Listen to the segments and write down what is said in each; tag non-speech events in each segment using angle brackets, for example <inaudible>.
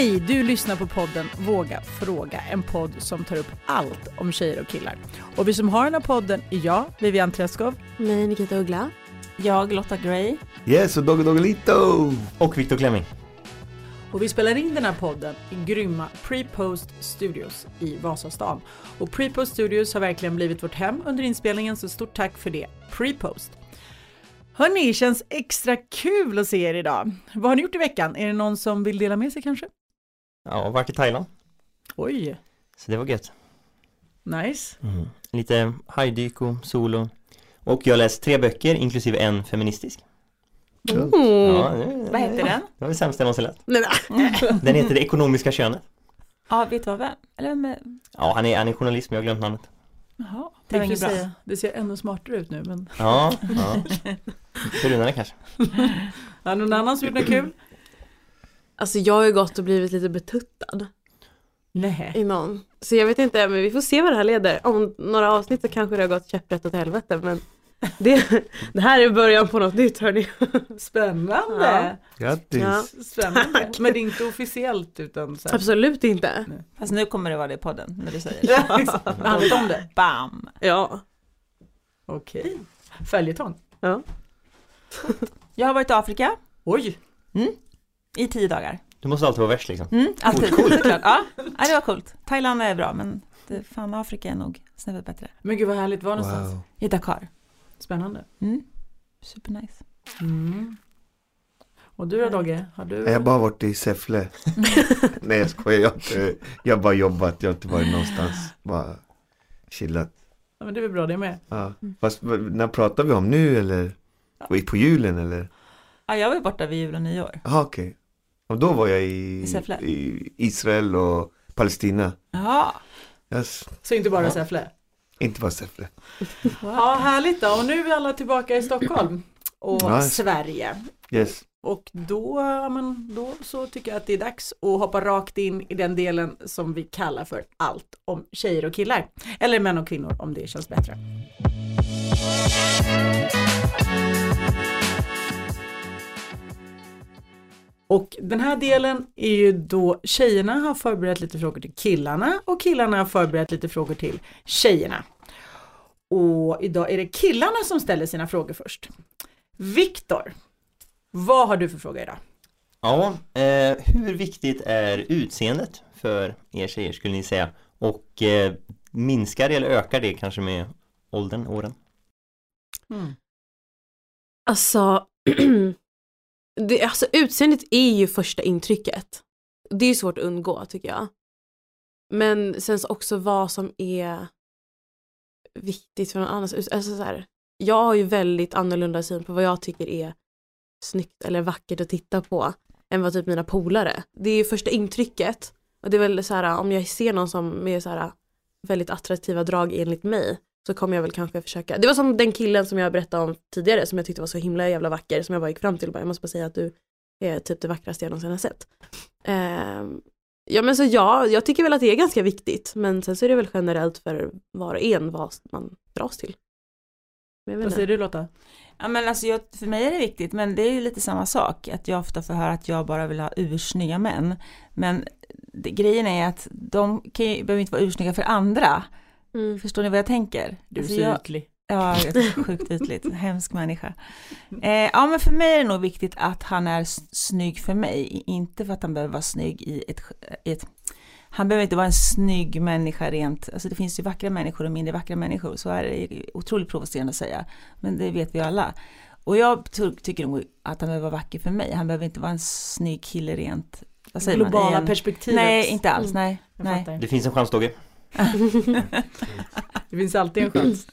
Hej! Du lyssnar på podden Våga Fråga, en podd som tar upp allt om tjejer och killar. Och vi som har den här podden är jag, Vivian Träskov. Mig, Nikita Uggla. Jag, Lotta Gray. Yes, och Dogge Doggelito! Och Viktor Klemming. Och vi spelar in den här podden i grymma Prepost Studios i Vasastan. Och Prepost Studios har verkligen blivit vårt hem under inspelningen, så stort tack för det, Prepost. Hörni, känns extra kul att se er idag. Vad har ni gjort i veckan? Är det någon som vill dela med sig kanske? Ja, varit i Thailand. Oj, Så det var gött. nice. Mm. Lite hajdyko, solo. Och jag har läst tre böcker, inklusive en feministisk. Mm. Ja, det, Vad heter den? det var det sämsta jag någonsin läst. <laughs> Den heter Det ekonomiska könet. Ja, vet du vad? Vem? Eller vem är... Ja, han är, han är journalist, men jag har glömt namnet. Jaha, Det var inget bra. säga, det ser ännu smartare ut nu men... Ja, ja. <laughs> Brunare kanske. Har någon annan som gjort något kul? Alltså jag har ju gått och blivit lite betuttad Nej. i någon. Så jag vet inte, men vi får se vad det här leder. Om några avsnitt så kanske det har gått käpprätt åt helvete men det, <laughs> det här är början på något nytt hörni. Spännande! Grattis! Ja. Spännande. Men det är inte officiellt utan så här. Absolut inte. Fast nu kommer det vara det i podden, när du säger <laughs> det. Ja, om det. Bam! Ja. Okej. Följetong. ja. Jag har varit i Afrika Oj! I tio dagar. Du måste alltid vara värst liksom. Mm, alltid, såklart. <laughs> Ja. ja, det var coolt. Thailand är bra, men det, fan Afrika är nog snäppet bättre. Men gud vad härligt. Var någonstans? Wow. I Dakar. Spännande. Mm. Supernice. Mm. Och du då Dogge? Har du? Jag har bara varit i Säffle. <laughs> Nej jag skojar, jag har, inte, jag har bara jobbat, jag har inte varit någonstans. Bara chillat. Ja, men det är väl bra det med. Ja. Fast vad- när pratar vi om nu eller? På julen eller? Ja, jag var borta vid jul och nyår. Jaha okej. Och då var jag i, I Israel och Palestina. Ja. Yes. Så inte bara Säffle? Inte bara Säffle. <laughs> Ja, härligt då. Och nu är vi alla tillbaka i Stockholm och Nice. Sverige. Yes. Och då, ja, men då så tycker jag att det är dags att hoppa rakt in i den delen som vi kallar för allt om tjejer och killar. Eller män och kvinnor om det känns bättre. Och den här delen är ju då tjejerna har förberett lite frågor till killarna och killarna har förberett lite frågor till tjejerna. Och idag är det killarna som ställer sina frågor först. Viktor, vad har du för fråga idag? Ja, eh, hur viktigt är utseendet för er tjejer skulle ni säga? Och eh, minskar det eller ökar det kanske med åldern, åren? Alltså, <clears throat> det, alltså utseendet är ju första intrycket. Det är svårt att undgå tycker jag. Men sen också vad som är viktigt för någon annan. Alltså så här, jag har ju väldigt annorlunda syn på vad jag tycker är snyggt eller vackert att titta på än vad typ mina polare. Det är ju första intrycket. Och det är väl så här om jag ser någon som med så här väldigt attraktiva drag enligt mig så kommer jag väl kanske försöka. Det var som den killen som jag berättade om tidigare som jag tyckte var så himla jävla vacker som jag bara gick fram till och bara jag måste bara säga att du är typ det vackraste jag någonsin har sett. Ehm, ja men så ja, jag tycker väl att det är ganska viktigt men sen så är det väl generellt för var och en vad man dras till. Vad säger du Lotta? Ja men alltså jag, för mig är det viktigt men det är ju lite samma sak att jag ofta får höra att jag bara vill ha ursnygga män. Men det, grejen är att de kan ju, behöver inte vara ursnygga för andra. Mm. Förstår ni vad jag tänker? Du är Alltså så jag, ytlig. Ja, jag är <laughs> sjukt ytligt, hemsk människa. Eh, ja men för mig är det nog viktigt att han är snygg för mig, inte för att han behöver vara snygg i ett, i ett han behöver inte vara en snygg människa rent, alltså det finns ju vackra människor och mindre vackra människor, så är det otroligt provocerande att säga, men det vet vi alla. Och jag ty- tycker nog att han behöver vara vacker för mig, han behöver inte vara en snygg kille rent, vad säger Globala man? En, perspektivet. Nej, inte alls, Mm. nej. Nej. Det finns en chans Dogge. Det finns alltid en chans.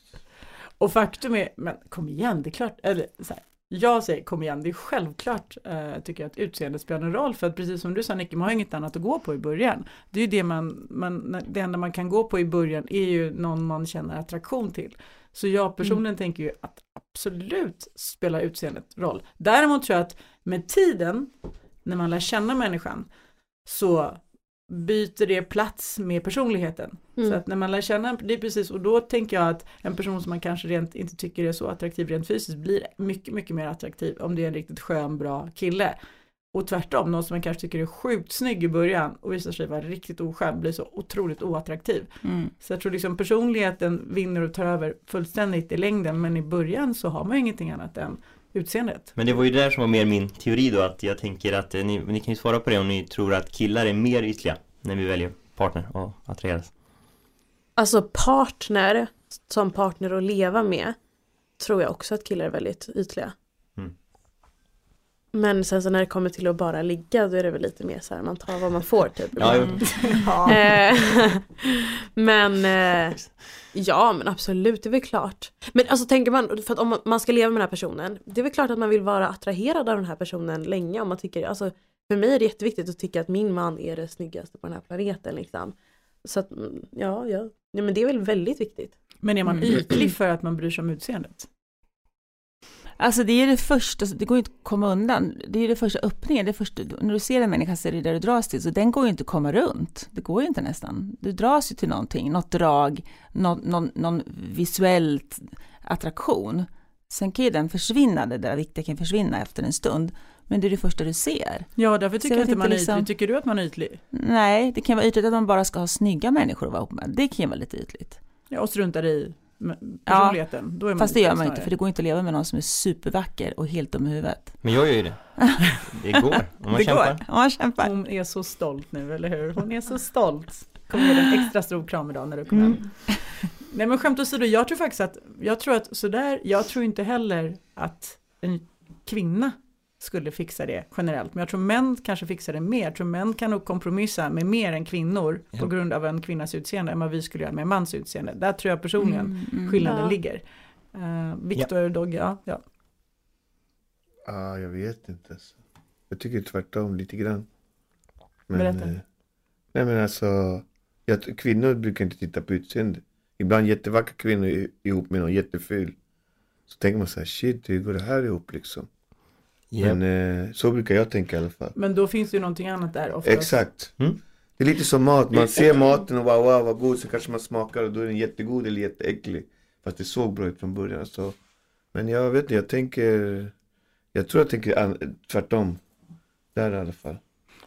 Och faktum är, men kom igen, det är klart, eller så här, jag säger kom igen, det är självklart eh, tycker jag att utseende spelar en roll för att precis som du sa Nicky, man har inget annat att gå på i början. Det är ju det man, man, det enda man kan gå på i början är ju någon man känner attraktion till. Så jag personligen tänker ju att absolut spelar utseendet roll. Däremot tror jag att med tiden, när man lär känna människan, så byter det plats med personligheten. Mm. Så att när man lär känna, det är precis, och då tänker jag att en person som man kanske rent inte tycker är så attraktiv rent fysiskt blir mycket, mycket mer attraktiv om det är en riktigt skön, bra kille. Och tvärtom, någon som man kanske tycker är sjukt snygg i början och visar sig vara riktigt oskön blir så otroligt oattraktiv. Mm. Så jag tror liksom personligheten vinner och tar över fullständigt i längden men i början så har man ju ingenting annat än utseendet. Men det var ju där som var mer min teori då att jag tänker att eh, ni, ni kan ju svara på det om ni tror att killar är mer ytliga när vi väljer partner och attraheras. Alltså partner, som partner att leva med, tror jag också att killar är väldigt ytliga. Mm. Men sen så när det kommer till att bara ligga då är det väl lite mer så här man tar vad man får typ. Ja. Ja. <laughs> Eh, men eh, ja men absolut det är väl klart. Men alltså tänker man, för att om man ska leva med den här personen, det är väl klart att man vill vara attraherad av den här personen länge om man tycker, alltså för mig är det jätteviktigt att tycka att min man är det snyggaste på den här planeten liksom. Så att mm, ja, ja, ja men det är väl väldigt viktigt. Men är man Mm. ytlig för att man bryr sig om utseendet? Alltså det är det första, det går ju inte att komma undan. Det är det första öppningen, det första, när du ser en människa så är det där du dras till. Så den går ju inte att komma runt. Det går ju inte nästan. Du dras ju till någonting, något drag, någon, någon, någon visuellt attraktion. Sen kan ju den försvinna, det där viktiga kan försvinna efter en stund. Men det är det första du ser. Ja, därför tycker jag inte man är liksom- ytlig. Tycker du att man är ytlig? Nej, det kan vara ytligt att man bara ska ha snygga människor att vara ihop med. Det kan ju vara lite ytligt. Ja, och struntar i m- Ja, personligheten. Då är man Fast det gör man ju inte, snarare. för det går inte att leva med någon som är supervacker och helt dum i huvudet. Men jag gör ju det. Det går, om <laughs> man det kämpar. går, om man kämpar. Hon är så stolt nu, eller hur? Hon är så stolt. Kommer ge dig en extra stor kram idag när du kommer hem. Mm. Nej men skämt åsido, jag tror faktiskt att, jag tror att sådär, jag tror inte heller att en kvinna skulle fixa det generellt, men jag tror män kanske fixar det mer. Jag tror män kan nog kompromissa med mer än kvinnor Ja. på grund av en kvinnas utseende än vad vi skulle göra med en mans utseende. Där tror jag personligen Mm, mm. skillnaden Ja. ligger. Uh, Viktor Dogge, ja, ja. Ah, jag vet inte. Jag tycker tvärtom lite grann. Men, Berätta. eh, nej men alltså, jag, kvinnor brukar inte titta på utseende. Ibland jättevackra kvinnor i- ihop med någon jätteful. Så tänker man så här, shit hur går det här ihop liksom? Ja. Men eh, så brukar jag tänka i alla fall. Men då finns det ju någonting annat där oftast. Exakt. Mm. Det är lite som mat, man ser maten och wow, wow vad god, så kanske man smakar och då är den jättegod eller jätteäcklig. Fast det såg bra ut från början. Så. Men jag vet inte, jag tänker, jag tror jag tänker tvärtom. Där i alla fall.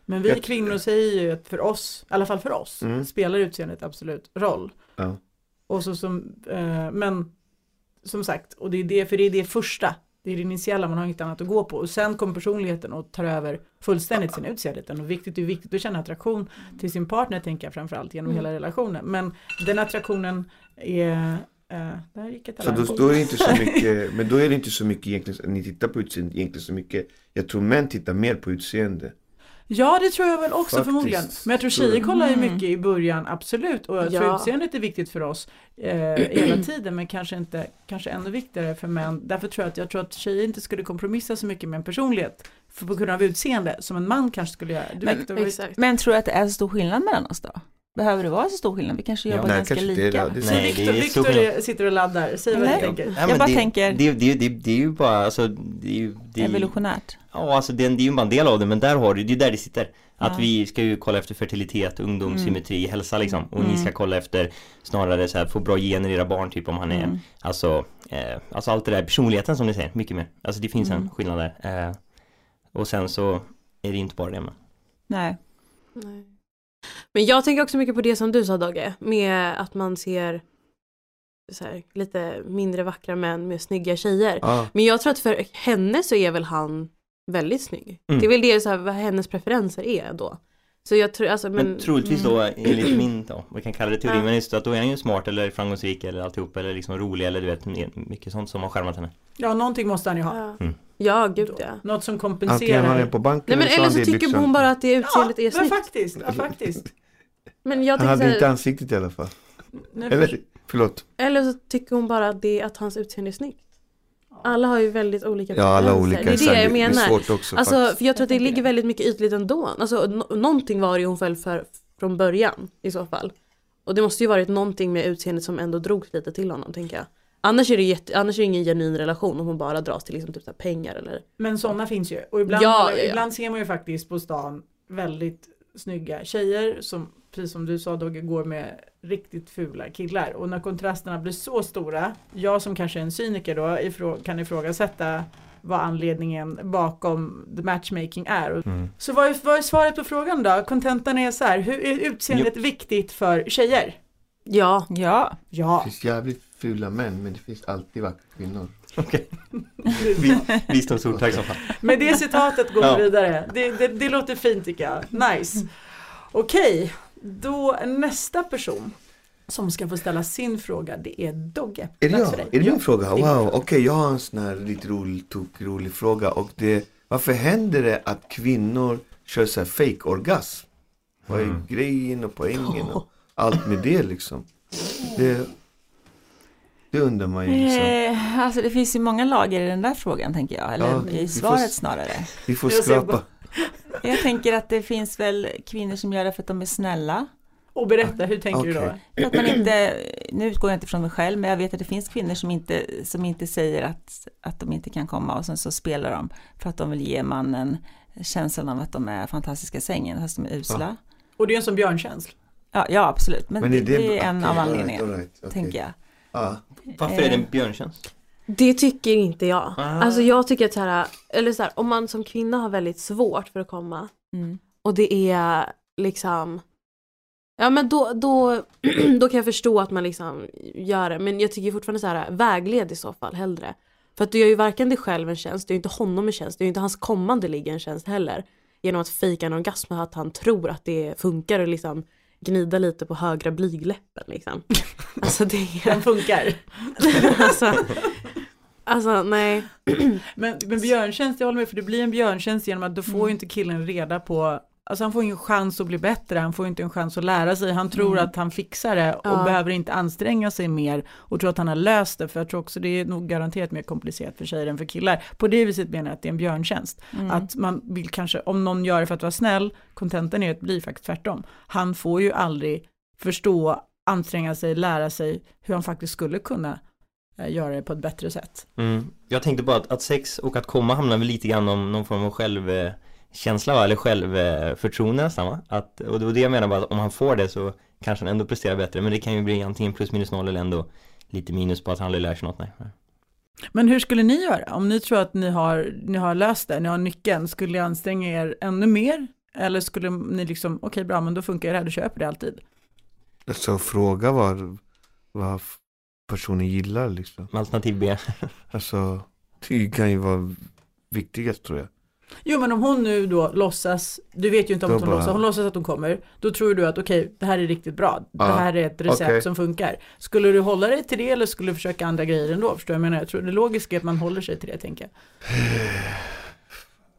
Men vi Jag- kvinnor säger ju att för oss, i alla fall för oss, Mm. spelar utseendet absolut roll. Ja. Och så som, eh, men som sagt, och det är det, för det är det första, det är det initiala, man har inget annat att gå på. Och sen kommer personligheten och tar över fullständigt sin utseende. Och viktigt är viktigt att känna attraktion till sin partner, tänker jag framförallt, genom Mm. hela relationen. Men den attraktionen är, ett Så då, då är det inte så mycket, men då är det inte så mycket egentligen, ni tittar på utseende egentligen så mycket. Jag tror män tittar mer på utseende. Ja det tror jag väl också Faktiskt. förmodligen. Men jag tror tjejer jag. kollar ju Mm. mycket i början, absolut. Och jag tror Ja. utseendet är viktigt för oss eh, hela tiden. Men kanske inte, kanske ännu viktigare för män. Därför tror jag att jag tror att tjejer inte skulle kompromissa så mycket med en personlighet. För på grund av utseende, som en man kanske skulle göra. Du, Men- Victor, Exakt. Men tror du att det är så stor skillnad mellan oss då? Behöver det vara så stor skillnad? Vi kanske Ja. jobbar Nej, ganska lika. det. Det Så Nej, Victor, det är Victor skillnad. sitter och laddar, säg vad du tänker. Ja, Jag bara det, tänker- Det, det, det, det är ju bara, alltså, det är det Evolutionärt. Ja, alltså det, det är ju bara en del av det, men där har du, det är där det sitter. Att Ja. vi ska ju kolla efter fertilitet, ungdom, Mm. symmetri, hälsa liksom. Och Mm. ni ska kolla efter snarare så här, få bra gener i era barn, typ om han är, Mm. alltså, eh, alltså allt det där, personligheten som ni säger, mycket mer. Alltså det finns Mm. en skillnad där. Eh, och sen så är det inte bara det men. Nej. Nej. Men jag tänker också mycket på det som du sa Dagge, med att man ser så här, lite mindre vackra män med snygga tjejer. Ja, Men jag tror att för henne så är väl han väldigt snygg. Mm. Det är väl det så här, vad hennes preferenser är då. Så jag tror, alltså Men, men, troligtvis då, enligt min då, vad kan kalla det teori, Ja. men just att då är han ju smart eller framgångsrik eller alltihop eller liksom rolig eller du vet, mycket sånt som har skärmat henne. Ja, någonting måste han ju ha. ja. Mm. Ja, gud ja. Något som antingen har kompenserar. den på banken Nej men så eller han så det i tycker hon bara att det utseendet är men snyggt. faktiskt, ja, faktiskt. Men jag Han hade så inte här, ansiktet i alla fall. Nej, Eller, förlåt. eller så tycker hon bara att, det, att hans utseende är snyggt. Alla har ju väldigt olika Ja, alla olika. Det är så det här, jag Det är menar. svårt också Alltså, faktiskt. för jag tror att det ligger det. väldigt mycket ytligt ändå. Alltså, no- någonting var ju hon väl för från början i så fall. Och det måste ju varit någonting med utseendet som ändå drogs lite till honom, tänker jag. Annars är det, jätte, annars är det ingen genuin relation om hon bara dras till liksom typ så här pengar eller... Men sådana finns ju. Och ibland, Ja, ja, ja. ibland ser man ju faktiskt på stan väldigt snygga tjejer som, precis som du sa Dogge, går med riktigt fula killar. Och när kontrasterna blir så stora, jag som kanske är en cyniker då ifrå, kan ifrågasätta vad anledningen bakom the matchmaking är. Mm. Så vad är, vad är svaret på frågan då? Kontentan är så här, hur är utseendet viktigt för tjejer? Ja, Ja, Ja, Det finns jävligt fula män men det finns alltid vackra kvinnor. Okej. <laughs> Vi- Visdomsord, tack så fan. med det citatet går Ja. vi vidare. Det, det, det låter fint tycker jag. Nice. Okej, då nästa person som ska få ställa sin fråga, det är Dogge. Är det jag? Är det Ja. min fråga? Wow, okej jag har en sån här lite rolig, tokig, rolig fråga och det Varför händer det att kvinnor kör så här fake orgasm? Vad är Mm. grejen och poängen och <laughs> allt med det liksom? Det, det undrar man ju liksom. eh, alltså det finns ju många lager i den där frågan tänker jag, eller Ja, i får svaret s- snarare. Vi får skrapa. <laughs> Jag tänker att det finns väl kvinnor som gör det för att de är snälla. Och berätta, hur tänker du då? Att man inte, nu utgår jag inte från mig själv, men jag vet att det finns kvinnor som inte, som inte säger att, att de inte kan komma och sen så spelar de för att de vill ge mannen känslan av att de är fantastiska i sängen, fast de är usla. Och det är en som björntjänst. Ja, ja absolut, men, Men det, är det, det är en okej, av right, anledningarna, all right, okej. tänker jag. Ja. Varför är det en björntjänst? det tycker inte jag. Ah. Alltså jag tycker att så här, eller så här, om man som kvinna har väldigt svårt för att komma Mm. och det är liksom Ja men då, då, <clears throat> då kan jag förstå att man liksom gör det men jag tycker fortfarande så här vägled i så fall hellre. För att du gör ju varken dig själv en tjänst, du gör inte honom en tjänst, du gör inte hans kommande ligga en tjänst heller. Genom att fejka en orgasm och att han tror att det funkar och liksom gnida lite på högra blygläppen liksom. <laughs> Alltså det Den är, funkar. <laughs> alltså, alltså nej. Men, men björntjänst, jag håller med för det blir en björntjänst genom att då får ju inte killen reda på Alltså han får ingen chans att bli bättre, han får inte en chans att lära sig, han tror Mm. att han fixar det och Ja. behöver inte anstränga sig mer och tror att han har löst det, för jag tror också det är nog garanterat mer komplicerat för tjejer än för killar. På det viset menar jag att det är en björntjänst. Mm. Att man vill kanske, om någon gör det för att vara snäll, kontenten är att blir faktiskt tvärtom. Han får ju aldrig förstå, anstränga sig, lära sig hur han faktiskt skulle kunna eh, göra det på ett bättre sätt. Mm. Jag tänkte bara att, att sex och att komma handlar väl lite grann om någon form av självkänsla va? eller självförtroende nästan va? Att, och det var det jag menar bara att om han får det så kanske han ändå presterar bättre men det kan ju bli antingen plus minus noll eller ändå lite minus på att han aldrig lär sig något. Nej. Men hur skulle ni göra? Om ni tror att ni har, ni har löst det, ni har nyckeln, skulle ni anstränga er ännu mer? Eller skulle ni liksom, okej bra, men då funkar det här, du köper det alltid. Alltså fråga vad, vad personen gillar liksom. Alternativ B. Alltså det kan ju vara viktigast tror jag. Jo men om hon nu då låtsas, du vet ju inte om att hon bara- låtsas, hon låtsas att hon kommer, då tror du att okej, det här är riktigt bra, det här är ett recept okej. som funkar. Skulle du hålla dig till det eller skulle du försöka andra grejer ändå? Förstår jag menar? Jag tror det logiska är att man håller sig till det, tänker jag. <sighs>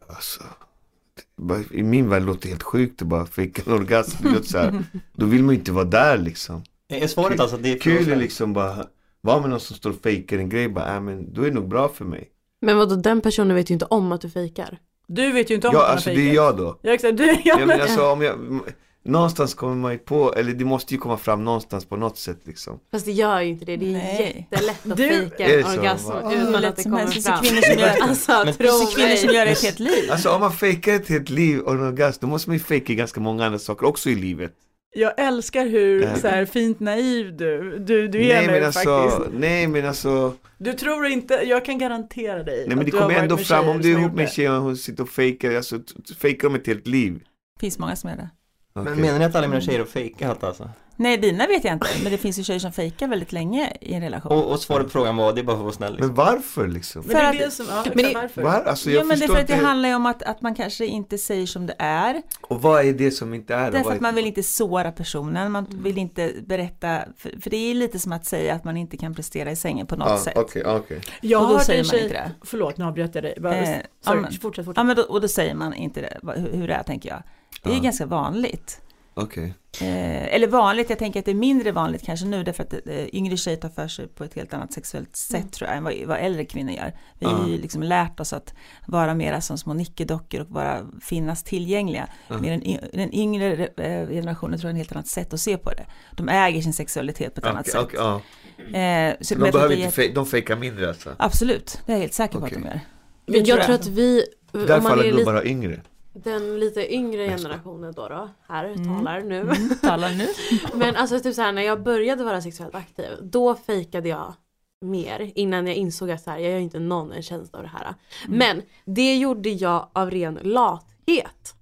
Alltså, I min värld låter det helt sjukt att bara fejka en orgasm. Så här, <laughs> då vill man ju inte vara där liksom. Är svaret alltså att det är Kul är liksom bara vara med någon som står och fejkar en grej bara, äh, men då är det nog bra för mig. Men vadå den personen vet ju inte om att du fejkar. Du vet ju inte om Ja, att han alltså har det är fejkat. jag då. Ja, exakt. Du, ja, Ja, men, men alltså <laughs> om jag, någonstans kommer man ju på, eller det måste ju komma fram någonstans på något sätt liksom. Fast det gör ju inte det, det är Nej. jättelätt att Du- fejka det en orgasm utan att det som kommer. Det fram. finns kvinnor som gör- Alltså Men- Det tro finns kvinnor som gör det ett helt liv. Alltså om man fejkar ett helt liv och en orgasm, då måste man ju fejka ganska många andra saker också i livet. Jag älskar hur Ja. så här, fint naiv du, du, du är nej nu men alltså, faktiskt. nej men alltså, Du tror inte, jag kan garantera dig nej men det kommer ändå fram om du är ihop gjort med en tjej och hon sitter och fejkar, alltså fejkar de ett helt liv. Finns många som gör det. Men Okej. menar ni att alla mina tjejer har fejkat alltså? Nej, dina vet jag inte, men det finns ju tjejer som fejkar väldigt länge i en relation. Och, och svaret på frågan var, det är bara för att vara snäll liksom. Men varför liksom? Men det är För det som, ja, Men det- varför? Var? Alltså jag men det är för att det handlar ju om att, att man kanske inte säger som det är. Och vad är det som inte är? Därför att man vill inte såra personen, man vill inte berätta, för, för det är lite som att säga att man inte kan prestera i sängen på något Ja, sätt. okej, okej. Jag Och då har hört säger en man tjej, inte det. förlåt nu avbröt jag dig. Bara, Eh, sorry, ja, men- fortsätt, fortsätt. Ja men då, och då säger man inte det, hur, hur det är tänker jag. Det är Ja. ganska vanligt. Okej. Eh, eller vanligt, jag tänker att det är mindre vanligt kanske nu därför att eh, yngre tjejer tar för sig på ett helt annat sexuellt sätt Mm. tror jag än vad, vad äldre kvinnor gör. Vi har ju Ja. liksom lärt oss att vara mera som små nickedockor och bara finnas tillgängliga. Ja. Medan den, yngre eh, generationen tror jag har ett helt annat sätt att se på det. De äger sin sexualitet på ett annat Okej, sätt. Eh, så De behöver inte fej- de fejkar mindre alltså? Absolut, det är jag helt säker på Okej. att de gör. Men jag tror att vi, Därför alla är gubbar lite, har yngre. Den lite yngre generationen då, då här Mm. talar nu. Mm, talar nu. <laughs> Men alltså typ så här, när jag började vara sexuellt aktiv, då fejkade jag mer innan jag insåg att så här, jag gör inte någon en tjänst av det här. Men det gjorde jag av ren lathet.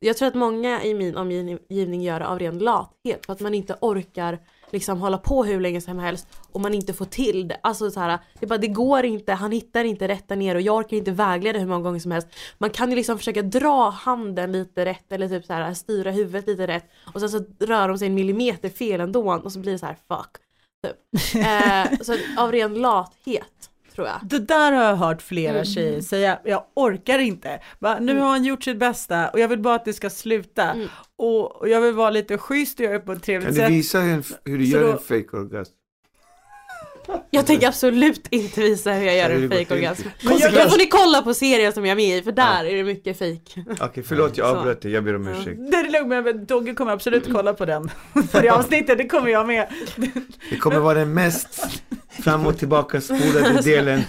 Jag tror att många i min omgivning gör det av ren lathet för att man inte orkar liksom hålla på hur länge som helst och man inte får till det. Alltså så här, det, bara, det går inte, han hittar inte rätt där nere och jag orkar inte vägleda hur många gånger som helst. Man kan ju liksom försöka dra handen lite rätt eller typ så här, styra huvudet lite rätt och sen så rör de sig en millimeter fel ändå och så blir det så här fuck. Typ. <laughs> Eh, så av ren lathet tror jag. Det där har jag hört flera Mm. tjejer säga, jag orkar inte. Bara, nu Mm. har han gjort sitt bästa och jag vill bara att det ska sluta. Mm. Och, och jag vill vara lite schysst och göra det på ett trevligt Kan du sätt. visa hur, en, hur du Så gör då- en fake orgasm? Jag tänker absolut inte visa hur jag gör Ja, en fake orgasm. Då får ni kolla på serien som jag är med i för där är det mycket fake. Okej, förlåt jag avbröt dig, jag ber om Ja. ursäkt. Det är lugnt, men Dogge kommer absolut kolla på den. <laughs> På det avsnittet, det kommer jag med. Det kommer vara den mest fram och tillbaka spolade <laughs> delen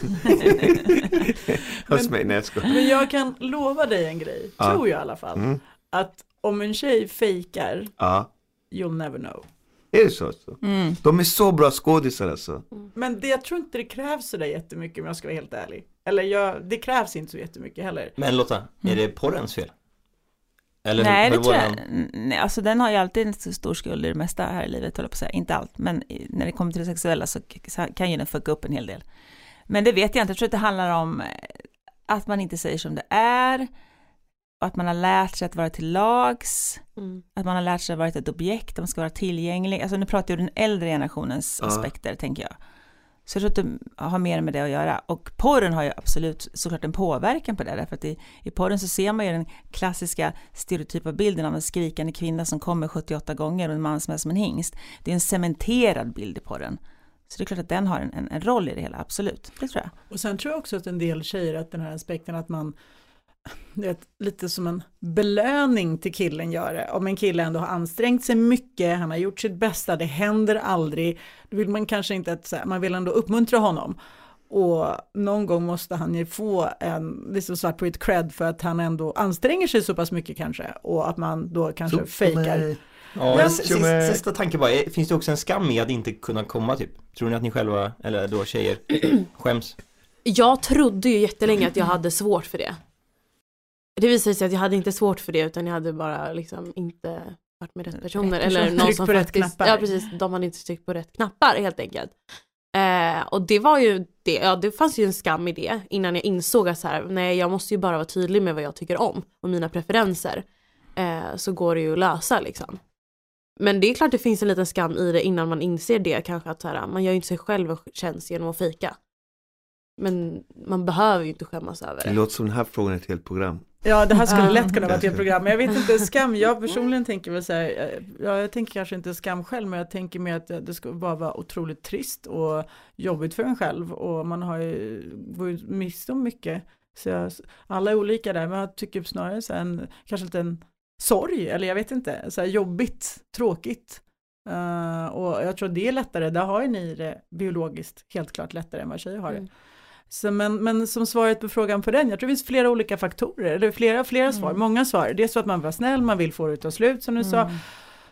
hos mig. Nej jag skojar. Men jag kan lova dig en grej, Ja. tror jag i alla fall. Mm. Att om en tjej fejkar, Ja, you'll never know. Är det så? alltså? Mm. De är så bra skådisar alltså. Men det, jag tror inte det krävs sådär jättemycket om jag ska vara helt ärlig. Eller jag, det krävs inte så jättemycket heller. Men Lotta, är det porrens fel? Eller Nej, det tror jag. Nej, alltså den har ju alltid en så stor skuld i det mesta här i livet, håller jag på att säga. Inte allt, men när det kommer till det sexuella så kan ju den fucka upp en hel del. Men det vet jag inte, jag tror att det handlar om eh, att man inte säger som det är, att man har lärt sig att vara till lags, Mm. att man har lärt sig att vara ett objekt, att man ska vara tillgänglig. Alltså nu pratar jag ur den äldre generationens Ja. aspekter, tänker jag. Så jag tror att det har mer med det att göra. Och porren har ju absolut såklart en påverkan på det, därför att i, i porren så ser man ju den klassiska stereotypa bilden av en skrikande kvinna som kommer 78 gånger och en man som är som en hingst. Det är en cementerad bild i porren. Så det är klart att den har en, en, en roll i det hela, absolut. Det tror jag. Och sen tror jag också att en del tjejer, att den här aspekten att man, det är lite som en belöning till killen gör det. Om en kille ändå har ansträngt sig mycket, han har gjort sitt bästa, det händer aldrig, då vill man kanske inte att, så man vill ändå uppmuntra honom. Och någon gång måste han ju få en, liksom svart på ett cred för att han ändå anstränger sig så pass mycket kanske. Och att man då kanske fejkar. Ja, Men- sista, sista tanke bara, finns det också en skam i att inte kunna komma typ? Tror ni att ni själva, eller då tjejer, skäms? Jag trodde ju jättelänge att jag hade svårt för det. Det visade sig att jag hade inte svårt för det utan jag hade bara liksom inte varit med rätt personer. Rätt eller någon som på rätt faktiskt, knappar. Ja precis, de hade inte tryckt på rätt knappar helt enkelt. Eh, och det var ju det, ja det fanns ju en skam i det innan jag insåg att så här, nej jag måste ju bara vara tydlig med vad jag tycker om och mina preferenser. Eh, så går det ju att lösa liksom. Men det är klart det finns en liten skam i det innan man inser det kanske att så här, man gör ju inte sig själv en tjänst genom att fejka. Men man behöver ju inte skämmas över Det det. låter som den här frågan är ett helt program. Ja, det här skulle Ja. lätt kunna vara ett program, men jag vet inte, skam, jag <laughs> personligen tänker väl så här, eh, ja, jag tänker kanske inte skam själv, men jag tänker mer att det ska bara vara otroligt trist och jobbigt för en själv och man har ju, ju miste om mycket. Så jag, alla är olika där, men jag tycker snarare så här en, kanske lite en sorg, eller jag vet inte, så här jobbigt, tråkigt. Eh, och jag tror det är lättare, där har ju ni det biologiskt helt klart lättare än vad tjejer har det. Mm. Så men, men som svaret på frågan på den, jag tror det finns flera olika faktorer, eller flera, flera svar, många svar. Det är så att man vill vara snäll, man vill få det att ta slut som du sa.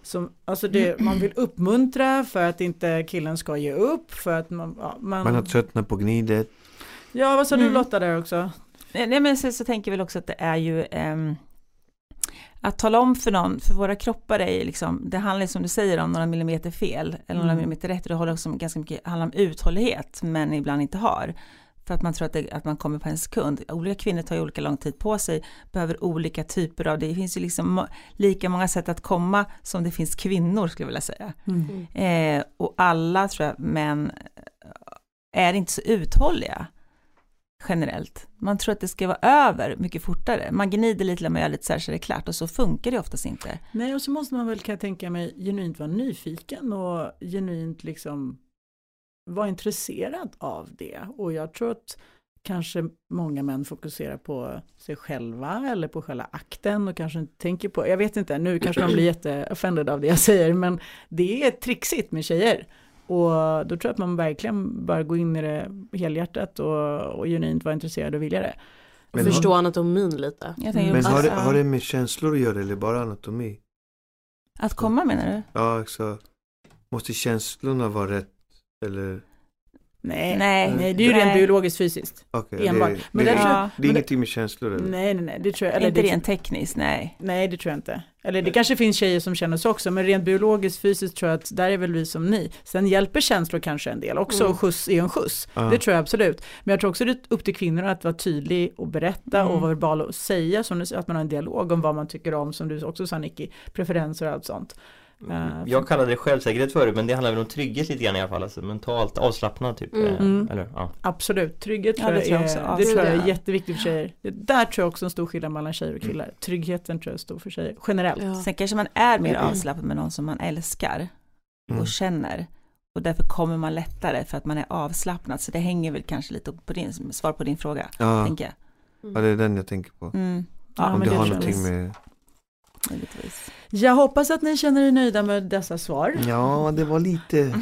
Som, alltså det, man vill uppmuntra för att inte killen ska ge upp, för att man, ja, man, Man har tröttnat på gnidet. ja vad sa du Mm. Lotta där också? Nej men så, så tänker väl också att det är ju ehm, att tala om för någon, för våra kroppar är ju liksom, det handlar som du säger om några millimeter fel eller några Mm. millimeter rätt och det håller också om ganska mycket, handlar om uthållighet men ibland inte har. För att man tror att, det, att man kommer på en sekund. Olika kvinnor tar ju olika lång tid på sig, behöver olika typer av, det finns ju liksom lika många sätt att komma som det finns kvinnor skulle jag vilja säga. Eh, och alla tror jag män eh, är inte så uthålliga generellt. Man tror att det ska vara över mycket fortare. Man gnider lite, man gör lite så här så är det klart och så funkar det oftast inte. Nej och så måste man väl kan jag tänka mig genuint vara nyfiken och genuint liksom vara intresserad av det. Och jag tror att kanske många män fokuserar på sig själva eller på själva akten och kanske inte tänker på, jag vet inte, nu kanske de blir <clears throat> jätteoffended av det jag säger, men det är trixigt med tjejer. Och då tror jag att man verkligen bör gå in i det helhjärtat och, och genuint vara intresserad och vilja det. Men förstå anatomin lite. Jag tänker Men har det, har det med känslor att göra eller bara anatomi? Att komma menar du? Ja, exakt. Måste känslorna vara rätt? Eller? Nej, Nej. nej, det är ju Nej. rent biologiskt fysiskt. Okej, Enbart. Det, Men det, tror jag- det är det- ingenting med känslor eller? Nej, nej, nej, det tror jag. Eller inte det, rent tekniskt, nej. Nej, det tror jag inte. Eller det kanske finns tjejer som känner så också, men rent biologiskt, fysiskt tror jag att där är väl vi som ni. Sen hjälper känslor kanske en del också, Mm. och skjuts är en skjuts. Ja. Det tror jag absolut. Men jag tror också det är upp till kvinnor att vara tydlig och berätta Mm. och vara verbal och säga, som du, att man har en dialog om vad man tycker om, som du också sa Nicky, preferenser och allt sånt. Eh, Jag kallade det självsäkerhet förut men det handlar väl om trygghet lite grann i alla fall, alltså mentalt avslappnad typ. Mm. Eh, Mm. Eller, ja. Absolut, trygghet Ja, tror det jag, tror jag är, också. det tror jag är Ja. jätteviktigt för tjejer. Det där tror jag också är en stor skillnad mellan tjejer och killar. Tryggheten tror jag är stor för tjejer, generellt. Ja. Sen kanske man är mer Mm. avslappnad med någon som man älskar Mm. och känner. Och därför kommer man lättare för att man är avslappnad. Så det hänger väl kanske lite på din, svar på din fråga, Ja, tänker jag. ja, det är den jag tänker på. Mm. Ja, Om men det det har någonting med... Möjligtvis. Jag hoppas att ni känner er nöjda med dessa svar. Ja, det var lite... <laughs>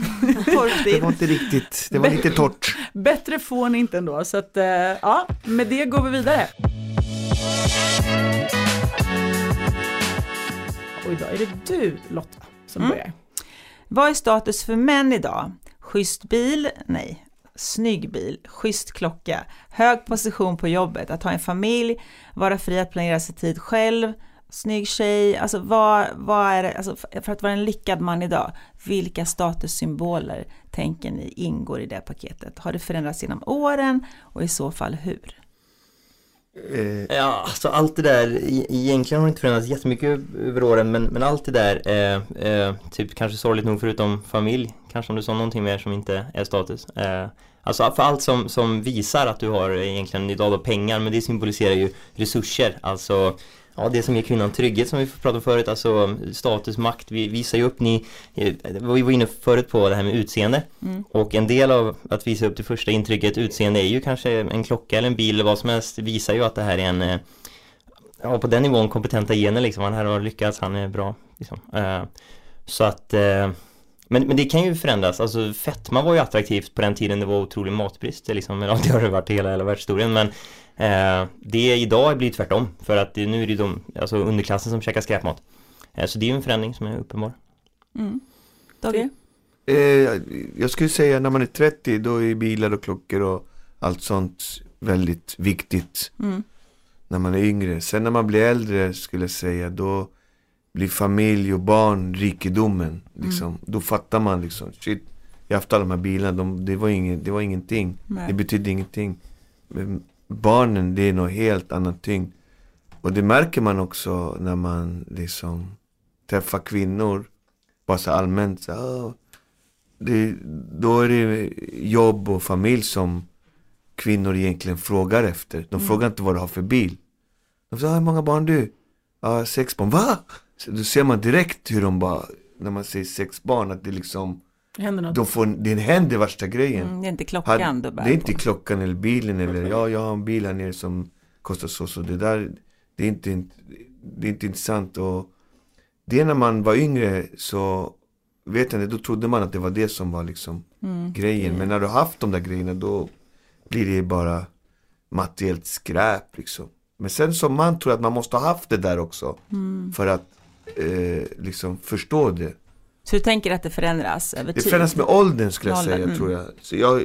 Det var inte riktigt... Det var lite torrt. <laughs> Bättre får ni inte ändå, så att eh, ja, med det går vi vidare. Och idag är det du Lotta som Mm. börjar. Vad är status för män idag? Schysst bil? Nej. Snygg bil, schysst klocka, hög position på jobbet, att ha en familj, vara fri att planera sin tid själv, snygg tjej, alltså vad, vad är det, alltså för att vara en lyckad man idag, vilka statussymboler tänker ni ingår i det paketet? Har det förändrats genom åren och i så fall hur? Eh, Ja, alltså allt det där, e- egentligen har det inte förändrats jättemycket över åren men, men allt det där, eh, eh, typ kanske sorgligt nog förutom familj, kanske om du sa någonting mer som inte är status. Eh, alltså för allt som, som visar att du har egentligen idag då pengar, men det symboliserar ju resurser, alltså Ja, det som ger kvinnan trygghet som vi pratade om förut, alltså status, makt, vi visar ju upp ni, eh, vi var inne förut på det här med utseende Mm. och en del av att visa upp det första intrycket, utseende, är ju kanske en klocka eller en bil eller vad som helst, visar ju att det här är en eh, Ja, på den nivån kompetenta gener liksom, han här har lyckats, han är bra liksom. Eh, Så att men, men det kan ju förändras, alltså fetma var ju attraktivt på den tiden det var otrolig matbrist, det liksom, <laughs> ja, det har det varit i hela, hela världshistorien men Det idag blir tvärtom, för att det, nu är det de, alltså underklassen som käkar skräpmat eh, Så det är ju en förändring som är uppenbar Mm. Dogge? eh, jag skulle säga när man är 30 då är bilar och klockor och allt sånt väldigt viktigt. Mm. när man är yngre. Sen när man blir äldre skulle jag säga då blir familj och barn rikedomen. Liksom. Då fattar man liksom, shit, jag har haft alla de här bilarna, de, det, var ingen, det var ingenting. Det Nej. betydde ingenting. Barnen, det är något helt annat tyngd. Och det märker man också när man liksom träffar kvinnor, bara så allmänt. Så, ah, det, då är det jobb och familj som kvinnor egentligen frågar efter. De frågar inte vad du har för bil. De säger, ah, hur många barn du? Ja, sex barn. Va? Så då ser man direkt hur de bara, när man säger sex barn, att det liksom, händer något. de får, det händer värsta grejen. Mm, det är inte klockan Had- du bär det är inte på. klockan eller bilen eller ja, jag har en bil här nere som kostar så så. Det där, det är inte, det är inte intressant och det är när man var yngre så vet jag inte, då trodde man att det var det som var liksom Mm. grejen. Men när du har haft de där grejerna då blir det bara materiellt skräp liksom. Men sen som man tror att man måste ha haft det där också Mm. för att eh, liksom förstå det. Så du tänker att det förändras över Det tid? förändras med åldern skulle jag åldern, säga mm. tror jag. Så jag.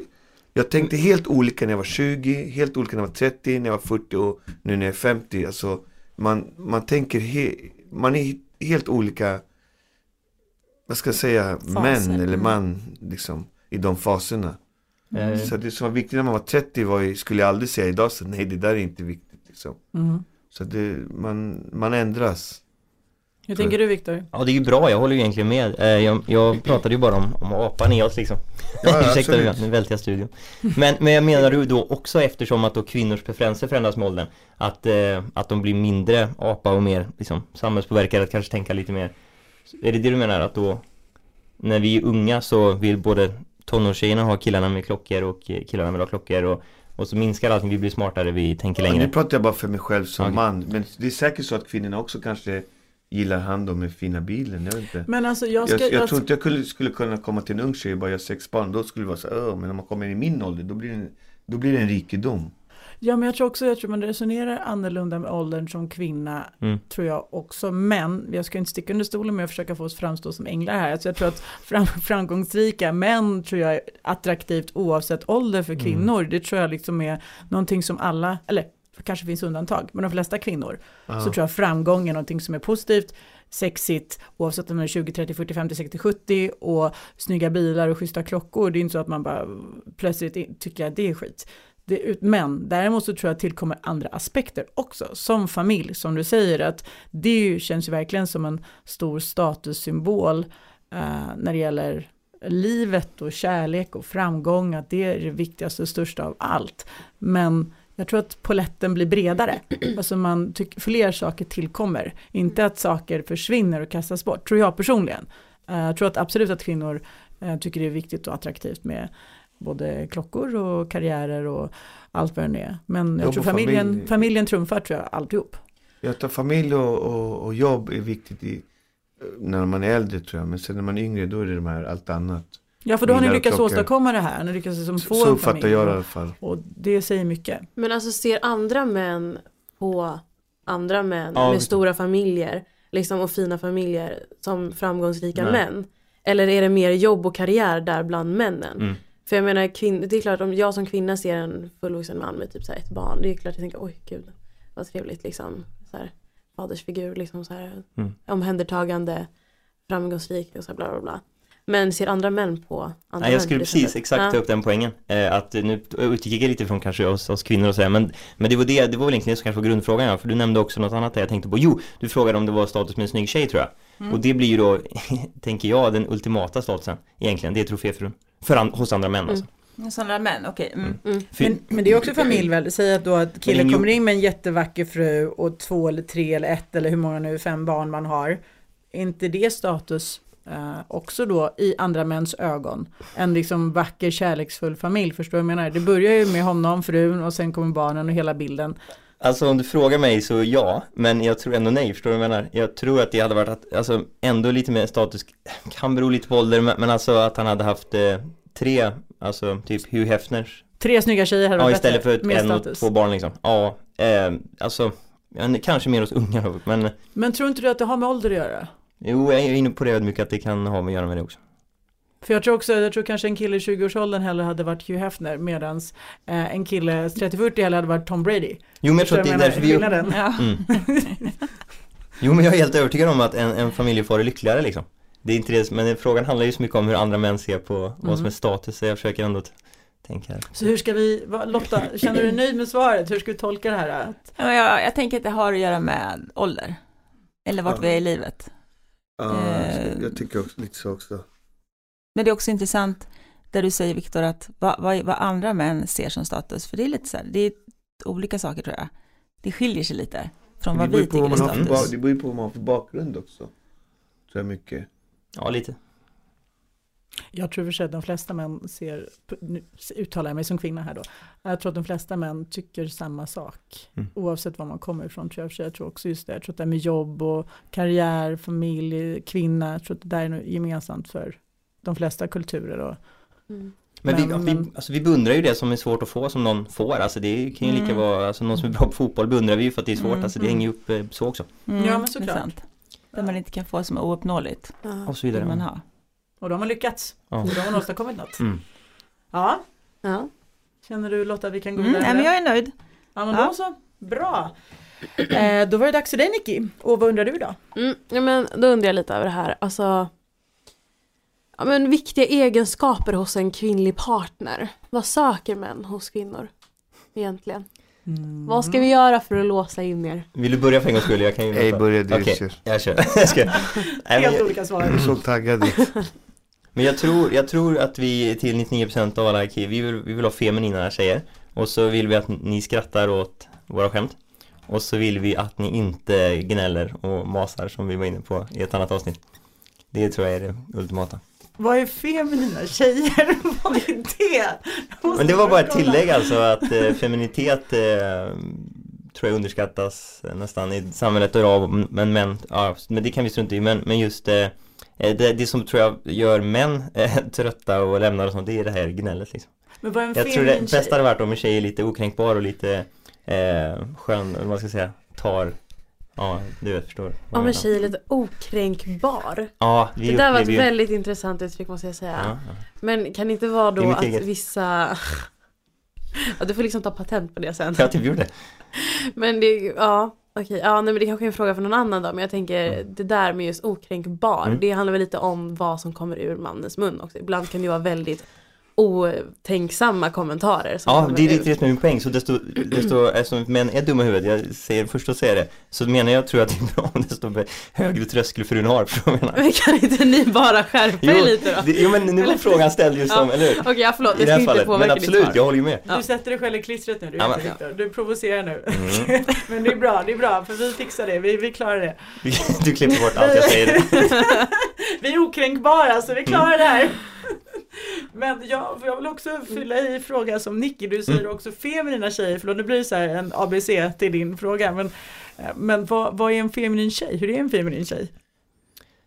Jag tänkte helt olika när jag var 20, helt olika när jag var 30, när jag var 40 och nu när jag är 50. Alltså, man, man tänker, he, man är helt olika, vad ska jag säga, Faser, män eller mm. man liksom i de faserna. Eh, Så det som var viktigt när man var 30 var ju, skulle jag aldrig säga idag, så nej det där är inte viktigt liksom. Mm. Så det, man, man ändras. Hur tänker du Viktor? Ja det är ju bra, jag håller ju egentligen med. Eh, Jag, jag pratade ju bara om, om apan i oss liksom. Ja, ja, <laughs> Ursäkta absolut. nu välter jag studion. Men, men jag menar du då också eftersom att då kvinnors preferenser förändras med åldern att, eh, att de blir mindre apa och mer liksom, samhällspåverkade, att kanske tänka lite mer Är det det du menar att då När vi är unga så vill både tonårstjejerna ha killarna med klockor och killarna vill ha klockor och, och så minskar allting, vi blir smartare, vi tänker Ja, längre nu pratar jag bara för mig själv som Okej. man. Men det är säkert så att kvinnorna också kanske gillar han då med fina bilen. Jag vet inte. Men alltså jag ska... Jag, jag jag tror inte jag skulle, skulle kunna komma till en ung tjej och bara göra sex barn. Då skulle det vara så här, "Åh, men när man kommer i min ålder då blir det, en- då blir det en rikedom. Ja, men jag tror också att man resonerar annorlunda med åldern som kvinna, Mm. tror jag också. Men, jag ska inte sticka under stolen med att försöka få oss framstå som änglar här. Så jag tror att fram, <laughs> framgångsrika män tror jag är attraktivt oavsett ålder för Mm. kvinnor. Det tror jag liksom är någonting som alla, eller kanske finns undantag, men de flesta kvinnor Ja. så tror jag framgång är någonting som är positivt, sexigt, oavsett om det är 20, 30, 40, 50, 60, 70 och snygga bilar och schyssta klockor. Det är inte så att man bara plötsligt tycker att det är skit. Det, men däremot så tror jag att tillkommer andra aspekter också, som familj, som du säger, att det känns ju verkligen som en stor statussymbol eh, när det gäller livet och kärlek och framgång, att det är det viktigaste och största av allt. Men jag tror att poletten blir bredare. <clears throat> Alltså man tycker fler saker tillkommer. Inte att saker försvinner och kastas bort, tror jag personligen. Eh, Jag tror att absolut att kvinnor eh, tycker det är viktigt och attraktivt med både klockor och karriärer och allt vad det nu är. Men jag Jobb tror familjen, familj. familjen trumfar tror jag alltihop. Jag tror familj och, och, och jobb är viktigt i, när man är äldre tror jag. Men sen när man är yngre då är det de här allt annat. Ja, för då har ni lyckats klockor. åstadkomma det här. Ni lyckas liksom få Så en uppfattar familj. jag det i alla fall. Och det säger mycket. Men alltså ser andra män på andra män Ja, med visst. stora familjer liksom, och fina familjer som framgångsrika Nej. män? Eller är det mer jobb och karriär där bland männen? Mm. För jag menar, kvin- det är klart om jag som kvinna ser en fullvuxen man med typ så här ett barn, det är klart jag tänker oj gud vad trevligt liksom. Så här, fadersfigur, liksom så här, Mm. omhändertagande, framgångsrik och så här bla bla bla. Men ser andra män på andra Nej, män jag skulle precis sättet? exakt Ja. ta upp den poängen. Eh, att nu utgick jag lite från kanske oss, oss kvinnor och sådär, men, men det var det, det var väl egentligen det som kanske var grundfrågan, ja, för du nämnde också något annat där jag tänkte på. Jo, du frågade om det var status med en snygg tjej tror jag. Mm. Och det blir ju då, <laughs> tänker jag, den ultimata statusen egentligen, det är troféfrun. För an, hos andra män alltså. Sådana män, okej. Mm. Mm. För, Men, men det är också <clears throat> familj väl? Säg att då att killen kommer in med en jättevacker fru och två eller tre eller ett eller hur många nu, fem barn man har. Är inte det status eh, också då i andra mäns ögon? En liksom vacker kärleksfull familj, förstår du vad jag menar? Det börjar ju med honom, frun och sen kommer barnen och hela bilden. Alltså om du frågar mig så ja, men jag tror ändå nej, förstår du vad jag menar? Jag tror att det hade varit att, alltså ändå lite mer status, kan bero lite på ålder, men, men alltså att han hade haft eh, tre, alltså typ Hugh Hefners Tre snygga tjejer hade Ja varit istället för bättre, ett, med en och två barn liksom. Ja, eh, alltså ja, kanske mer hos unga men Men tror inte du att det har med ålder att göra? Jo, jag är inne på det ödmjukt att det kan ha med att göra med det också. För jag tror också, jag tror kanske en kille i 20-årsåldern hellre hade varit Hugh Hefner medans eh, en kille 30-40 hellre hade varit Tom Brady. Jo men jag tror att det är därför vi? Ja. mm. <laughs> Jo men jag är helt övertygad om att en, en familjefar är lyckligare liksom. Det är inte det, men frågan handlar ju så mycket om hur andra män ser på vad som Mm. är status, så jag försöker ändå tänka. Så hur ska vi, Lotta, känner du dig nöjd med svaret? Hur ska vi tolka det här? Att, Ja, Jag, jag tänker att det har att göra med ålder. Eller vart Ja. vi är i livet. Ja, Eh. jag tycker också, lite så också. Men det är också intressant där du säger Viktor att vad, vad, vad andra män ser som status. För det är lite så här, det är olika saker tror jag. Det skiljer sig lite från vad vi tycker är har för, status. det beror ju på vad man har för bakgrund också. Tror jag mycket. Ja, lite. Jag tror för sig att de flesta män ser, nu uttalar jag mig som kvinna här då, jag tror att de flesta män tycker samma sak. Mm. Oavsett var man kommer ifrån tror jag för sig. Jag tror också just det, jag tror att det här med jobb och karriär, familj, kvinna, jag tror att det där är gemensamt för de flesta kulturer. Och, Mm. Men, vi, Men- vi, alltså, vi beundrar ju det som är svårt att få som någon får, alltså det kan ju lika Mm. vara, alltså någon som är bra på fotboll beundrar vi ju för att det är svårt, Mm, alltså det mm. hänger ju upp eh, så också. Mm, Ja, men det är såklart. sant. Det man inte kan få som är ouppnåeligt. Ja. Och så vidare. man ha. Och då har man lyckats. Ja. Och då har man åstadkommit något. Mm. Ja, Ja. känner du Lotta att vi kan gå Mm, vidare? nej, men jag är nöjd. Ja men Ja. då så, bra. Eh, då var det dags för dig Nicky. Och vad undrar du då? Mm, ja, men då undrar jag lite över det här. Alltså, ja, men viktiga egenskaper hos en kvinnlig partner. Vad söker män hos kvinnor egentligen? Vad ska vi göra för att låsa in er? Vill du börja för en gångs skull? Jag kan ju Hej, börja du Okej. kör. Jag kör. <laughs> jag. Nej, Helt olika svar. Du såg taggad ut. <laughs> men jag tror, jag tror att vi till 99% av alla arkiv, vi vill, vi vill ha feminina tjejer. Och så vill vi att ni skrattar åt våra skämt. Och så vill vi att ni inte gnäller och masar som vi var inne på i ett annat avsnitt. Det tror jag är det ultimata. Vad är feminina tjejer? <laughs> vad är det? Men det var bara ett tillägg alltså att eh, feminitet eh, tror jag underskattas nästan i samhället idag men män, ja, men det kan vi strunta i men, men just eh, det, det som tror jag gör män eh, <laughs> trötta och lämnar och sånt det är det här gnället liksom. Men vad en Jag tror det bästa hade varit om en tjej är lite okränkbar och lite eh, skön, eller vad man ska säga, tar Ja, du vet, förstår Om en tjej är lite okränkbar. Ja, vi Det där var ett ju- väldigt intressant uttryck måste jag säga. ja, ja. Men kan det inte vara då att eget. vissa <laughs> Ja du får liksom ta patent på det sen. Jag typ gjorde det. <laughs> Men det, ja okej, ja nej men det kanske är en fråga för någon annan då men jag tänker Mm. det där med just okränkbar Mm. det handlar väl lite om vad som kommer ur mannens mun också. Ibland kan det vara väldigt otänksamma kommentarer som Ja, det är ut. det som är min poäng. Så desto, desto <clears throat> eftersom män är dumma i huvudet, jag säger först att säga det, så menar jag tror att det är bra om desto högre tröskel frun har. För menar. Men kan inte ni bara skärpa er lite då? det, jo men nu var frågan ställd just som, Ja. eller hur? Okej, ja, förlåt, jag det ska inte fallet, men påverka ditt absolut, jag håller ju med. Ja. Du sätter dig själv i klistret nu, du, Ja, men- du provocerar nu. Mm. <laughs> Men det är bra, det är bra, för vi fixar det, vi, vi klarar det. Du klipper bort allt jag säger. <laughs> Vi är okränkbara så vi klarar det här. Men jag, jag vill också fylla i fråga som Nicky, du säger Mm. också feminina tjejer, förlåt nu blir det så här en ABC till din fråga, men, eh, men vad, vad är en feminin tjej? Hur är en feminin tjej?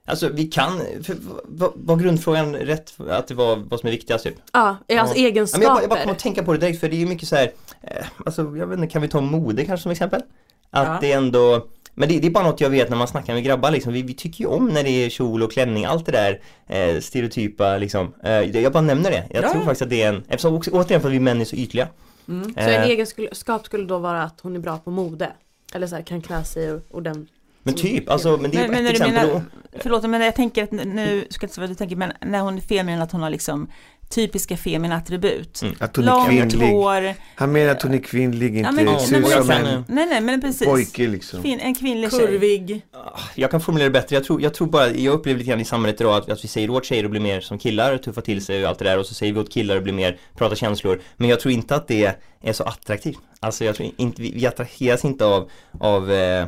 Alltså vi kan, för, var, var grundfrågan rätt, att det var vad som är viktigast typ? Ja, är alltså Ja. Ja, egenskaper. men jag, bara, jag bara kommer att tänka på det direkt för det är ju mycket så här, eh, alltså jag vet inte, kan vi ta mode kanske som exempel? Att Ja. det ändå, men det, det är bara något jag vet när man snackar med grabbar liksom, vi, vi tycker ju om när det är kjol och klänning, allt det där eh, stereotypa liksom. Eh, jag bara nämner det, jag Ja. tror faktiskt att det är en, eftersom också, återigen för att vi män är så ytliga. Mm. Så en Eh, egenskap skulle då vara att hon är bra på mode. Eller så här, kan klä sig ordentligt. men typ, alltså, men det är Men, men ett du exempel. menar, förlåt men jag tänker att nu, ska inte säga vad du tänker, men när hon är feminin att hon har liksom typiska feminina attribut. Mm. Att hon är Långt kvinnlig. hår, Han menar att hon är kvinnlig, inte men- Ja, ser men ut jag som en nej nej men precis. pojke liksom. Kvin, en kvinnlig tjej. Kurvig. Jag kan formulera det bättre, jag tror, jag tror bara, jag upplever lite grann i samhället idag att, att vi säger åt tjejer att bli mer som killar, tuffa till sig och allt det där och så säger vi åt killar att bli mer, prata känslor. Men jag tror inte att det är så attraktivt. Alltså jag tror inte, vi, vi attraheras inte av, av eh,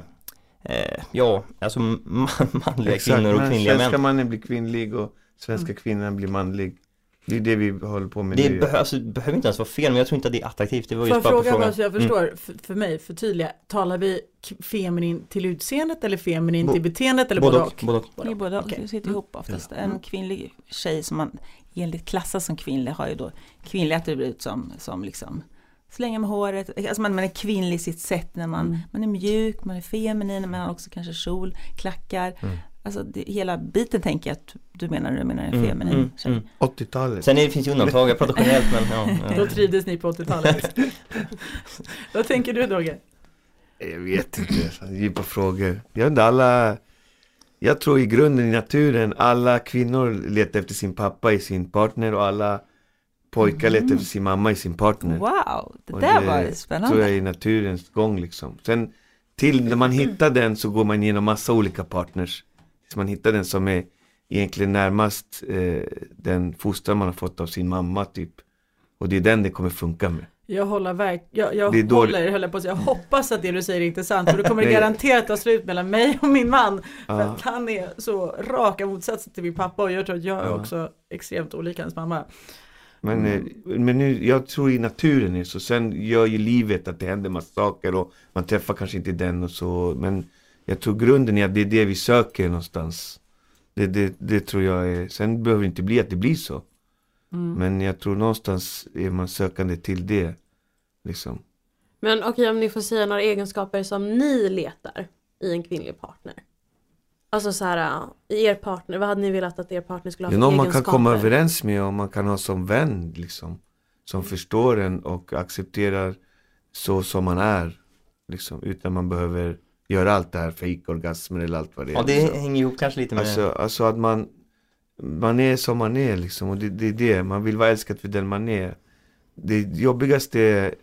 eh, ja, alltså man, <laughs> manliga kvinnor och kvinnliga svenska män. mannen blir kvinnlig och svenska kvinnan blir manlig. Det är det vi håller på med Det nu. behö, alltså, behöver inte ens vara fel men jag tror inte att det är attraktivt, det var just bara fråga frågan. bara så jag Mm. förstår, för, för mig, förtydliga, talar vi feminin till utseendet eller feminin Bo- till beteendet eller Både både och, och? både och. Det är båda, Okej. det sitter Mm. ihop oftast. En kvinnlig tjej som man enligt klassas som kvinnlig har ju då kvinnliga attribut som, som liksom slänga med håret, alltså man, man är kvinnlig i sitt sätt när man, Mm. man är mjuk, man är feminin, man har också kanske kjol, klackar. Mm. Alltså det, hela biten tänker jag att du menar du menar en Mm, feminin mm, tjej. mm. 80-talet. Sen är, det finns ju undantag, jag pratar generellt men ja. <laughs> Då ja. trivdes ni på 80-talet. <laughs> Vad tänker du Dogge? Jag vet inte, djupa frågor. Jag vet inte, alla Jag tror i grunden i naturen, alla kvinnor letar efter sin pappa i sin partner och alla pojkar letar efter sin mamma i sin partner. Wow, det där det var tror spännande. jag är naturens gång liksom. Sen till när man hittar den så går man igenom massa olika partners. Man hittar den som är egentligen närmast eh, den fostran man har fått av sin mamma typ. Och det är den det kommer funka med. Jag håller verk, jag, jag Det då- håller, höll på att jag hoppas att det du säger är inte sant, för då kommer det <laughs> garanterat ta slut mellan mig och min man. För att han är så raka motsatser till min pappa och jag tror att jag är också extremt olik hans mamma. Men, eh, men nu, jag tror i naturen är så. Sen gör ju livet att det händer massa saker och man träffar kanske inte den och så. Men jag tror grunden är att det är det vi söker någonstans. Det, det, det tror jag är, sen behöver det inte bli att det blir så. Mm. Men jag tror någonstans är man sökande till det. Liksom. Men okej, om ni får säga några egenskaper som ni letar i en kvinnlig partner. Alltså så här, i er partner, vad hade ni velat att er partner skulle ha Det är för någon man kan egenskaper? komma överens med och man kan ha som vän liksom. Som förstår en och accepterar så som man är. Liksom, utan man behöver göra allt det här, fejkorgasmer eller allt vad det är. Ja det liksom. hänger ihop kanske lite med Alltså, alltså att man Man är som man är liksom och det, det är det, man vill vara älskad för den man är Det jobbigaste är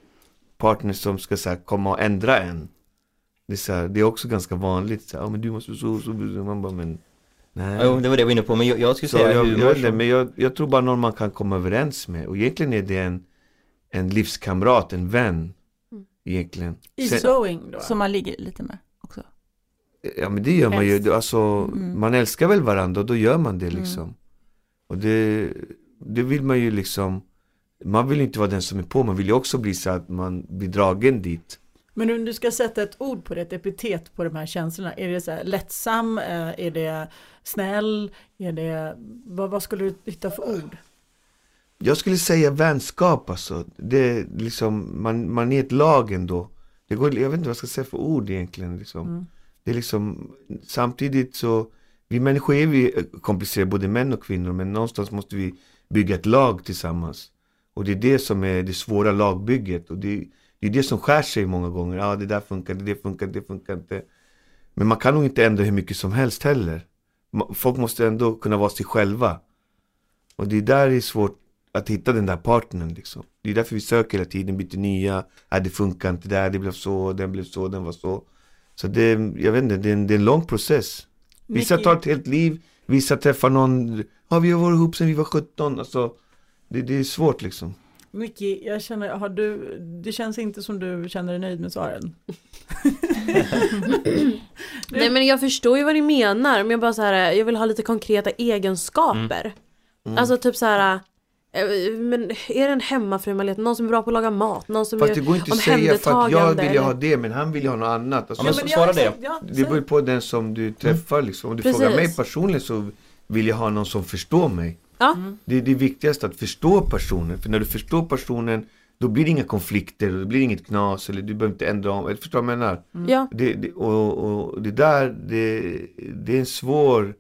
partners som ska så här, komma och ändra en Det är, så här, det är också ganska vanligt så här, "Ja, men du måste så, så, så man bara men Nej Jo, det var det jag var inne på, men jag, jag skulle så säga jag, humor jag, som- men jag, jag tror bara någon man kan komma överens med och egentligen är det en En livskamrat, en vän Mm. Egentligen Sen- Easygoing då? Som man ligger lite med. Ja men det gör man ju, alltså Mm. man älskar väl varandra och då gör man det liksom. Och det, det vill man ju liksom, man vill inte vara den som är på, man vill ju också bli så att man blir dragen dit. Men om du ska sätta ett ord på det, ett epitet på de här känslorna, är det så här lättsam, eh, är det snäll, är det, vad, vad skulle du hitta för ord? Jag skulle säga vänskap alltså. Det är liksom, man, man är ett lag ändå. Det går, jag vet inte vad jag ska säga för ord egentligen. Liksom. Mm. Det är liksom, samtidigt så, vi människor är vi eh, komplicerade, både män och kvinnor, men någonstans måste vi bygga ett lag tillsammans. Och det är det som är det svåra lagbygget. Och det, det är det som skär sig många gånger. Ja, det där funkar det funkar det funkar inte. Men man kan nog inte ändra hur mycket som helst heller. Folk måste ändå kunna vara sig själva. Och det är där det är svårt att hitta den där partnern liksom. Det är därför vi söker hela tiden, byter nya. Nej, det funkar inte där, det blev så, den blev så, den var så. Så det, jag vet inte, det är en, det är en lång process. Vissa tar ett helt liv, vissa träffar någon, ja vi har varit ihop sedan vi var 17. Alltså, det, det är svårt liksom. Nicky, jag känner, har du, det känns inte som du känner dig nöjd med svaren. <laughs> Nej men jag förstår ju vad ni menar men jag bara så här, jag vill ha lite konkreta egenskaper. Mm. Alltså typ så här. Eh, Men är det en hemmafru man letar? Någon som är bra på att laga mat? Någon som Fast det är går inte att säga för att jag vill ju ha det men han vill ju ha något annat. Alltså, Ja, men men svara det. Ja, det beror på den som du träffar liksom. Om du Precis. frågar mig personligen så vill jag ha någon som förstår mig. Ja. Mm. Det är det viktigaste, att förstå personen. För när du förstår personen, då blir det inga konflikter, då blir det inget knas, eller du behöver inte ändra om. Förstår du vad jag menar? Ja. Det, det, och, och det där, det, det är en svår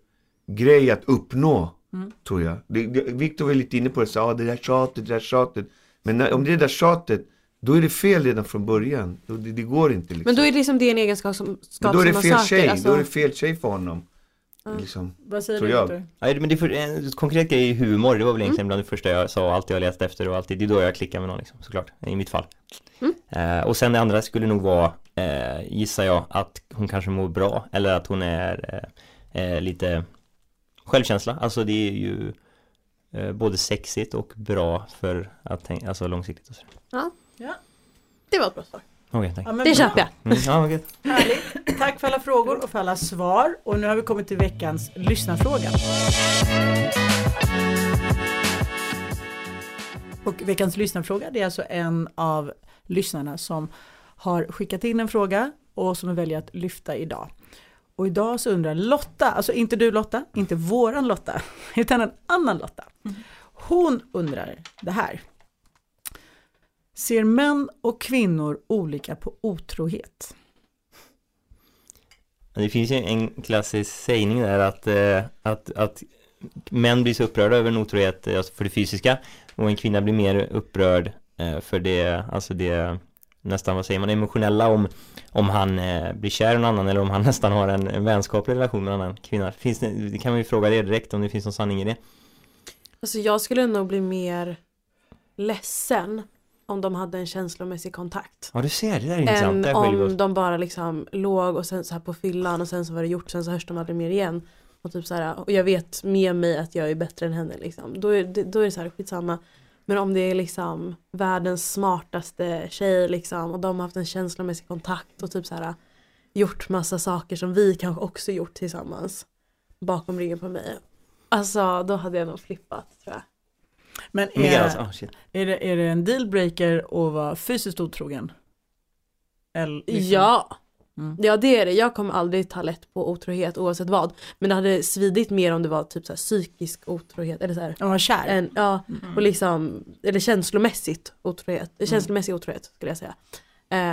grej att uppnå, Mm. tror jag. Det, det, Victor var lite inne på det, så, ah, det där tjatet, det där tjatet. Men när, om det är det där tjatet, då är det fel redan från början. Då, det, det går inte liksom. Men då är det liksom det en egenskap som, Men skap då är det fel söker. tjej, alltså, då är det fel tjej för honom. Ja. Liksom. Vad säger Tror du jag. Nej, men det är för, en konkret grej är humor, det var väl Mm. egentligen bland det första jag sa och allt jag har letat efter och alltid, det är då jag klickar med någon liksom, såklart, i mitt fall. Mm. Eh, och sen det andra skulle nog vara, eh, gissar jag, att hon kanske mår bra eller att hon är eh, eh, lite självkänsla, alltså det är ju eh, både sexigt och bra för att tänka, alltså långsiktigt och så. Det var ett bra svar. Okej, tack. Ja, men Det köper jag. Mm, ja, okej. Härligt. Tack för alla frågor och för alla svar. Och nu har vi kommit till veckans lyssnarfråga. Och veckans lyssnarfråga det är alltså en av lyssnarna som har skickat in en fråga och som vi väljer att lyfta idag. Och idag så undrar Lotta, alltså inte du Lotta, inte våran Lotta, <laughs> utan en annan Lotta. Hon undrar det här. Ser män och kvinnor olika på otrohet? Det finns ju en klassisk sägning där att, eh, att, att män blir så upprörda över en otrohet, eh, alltså för det fysiska och en kvinna blir mer upprörd eh, för det, alltså det nästan, vad säger man, emotionella om, om han eh, blir kär i någon annan eller om han <laughs> nästan har en, en vänskaplig relation med en annan kvinna. Finns det, det kan man ju fråga det direkt om det finns någon sanning i det. Alltså jag skulle nog bli mer ledsen om de hade en känslomässig kontakt. Ja du ser, det där är intressant. Än Där om de bara liksom låg och sen så här på fyllan och sen så var det gjort, sen så hörs de aldrig mer igen. Och typ så här, och jag vet med mig att jag är bättre än henne liksom. Då är då är det så här skitsamma. Men om det är liksom världens smartaste tjej liksom och de har haft en känslomässig kontakt och typ så här gjort massa saker som vi kanske också gjort tillsammans bakom ryggen på mig. Alltså då hade jag nog flippat tror jag. Men Mer är, alltså, oh, shit. är, det, är det en dealbreaker att vara fysiskt otrogen? Eller, liksom- Ja. Mm. Ja det är det, jag kommer aldrig ta lätt på otrohet oavsett vad. Men det hade svidit mer om det var typ så här psykisk otrohet eller så här. Om man var kär? En, ja, och liksom, eller känslomässigt otrohet, känslomässig otrohet skulle jag säga.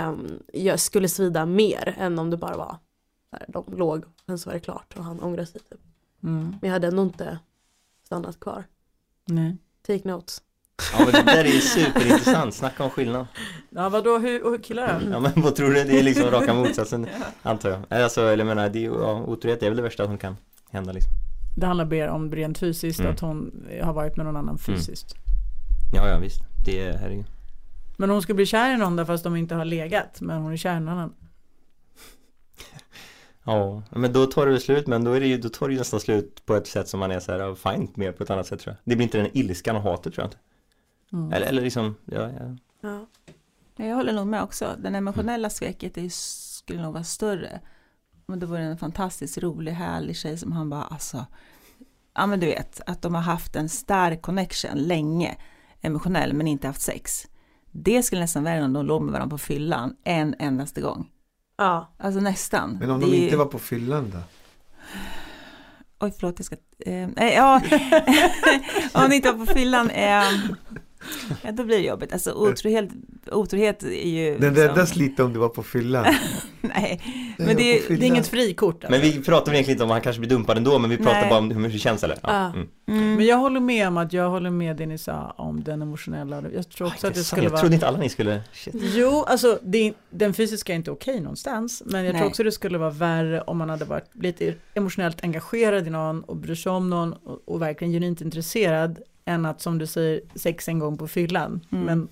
Um, jag skulle svida mer än om det bara var så här, de låg, sen så var det klart och han ångrade sig typ. Mm. Men jag hade ändå inte stannat kvar. Nej. Take notes. Ja men det där är ju superintressant, snacka om skillnad. Ja vadå, hur, och killar då? Ja men vad tror du? Det är liksom raka motsatsen antar jag. Alltså eller menar, det ja, otrohet är väl det värsta som kan hända liksom. Det handlar mer om rent fysiskt, Mm. att hon har varit med någon annan fysiskt. Ja ja visst, det är, herregud. Men hon ska bli kär i någon där fast de inte har legat, men hon är kär i någon annan. Ja, men då tar det väl slut, men då är det ju, då tar det ju nästan slut på ett sätt som man är så här, ja, fint med på ett annat sätt tror jag. Det blir inte den ilskan och hatet tror jag inte. Mm. Eller, eller liksom, ja, ja. Ja. Ja, Jag håller nog med också. Den emotionella sveket är, skulle nog vara större. Men det var en fantastiskt rolig, härlig tjej som han bara, alltså, ja men du vet, att de har haft en stark connection länge, emotionell, men inte haft sex. Det skulle nästan vara om de låg med varandra på fyllan en endaste gång. ja. Alltså nästan. Men om de inte var på fyllan då? oj förlåt jag ska, eh, ja, <laughs> om ni inte var på fyllan, eh, <laughs> ja då blir det jobbigt. Alltså otrohet, otrohet är ju... Den liksom- räddas lite om du var på fyllan. <laughs> Nej, Jag men det. Det är inget frikort. Men vi pratar väl egentligen inte om han kanske blir dumpad ändå, men vi pratar Nej. bara om hur mycket det känns eller? Ja. Mm. mm, Men jag håller med om att jag håller med det ni sa om den emotionella. Jag tror också att det skulle jag vara trodde inte alla ni skulle, shit. Jo, alltså det, den fysiska är inte okej någonstans, men jag tror Nej. också det skulle vara värre om man hade varit lite emotionellt engagerad i någon och bryr sig om någon och, och verkligen genuint intresserad än att som du säger sex en gång på fyllan. Mm. Men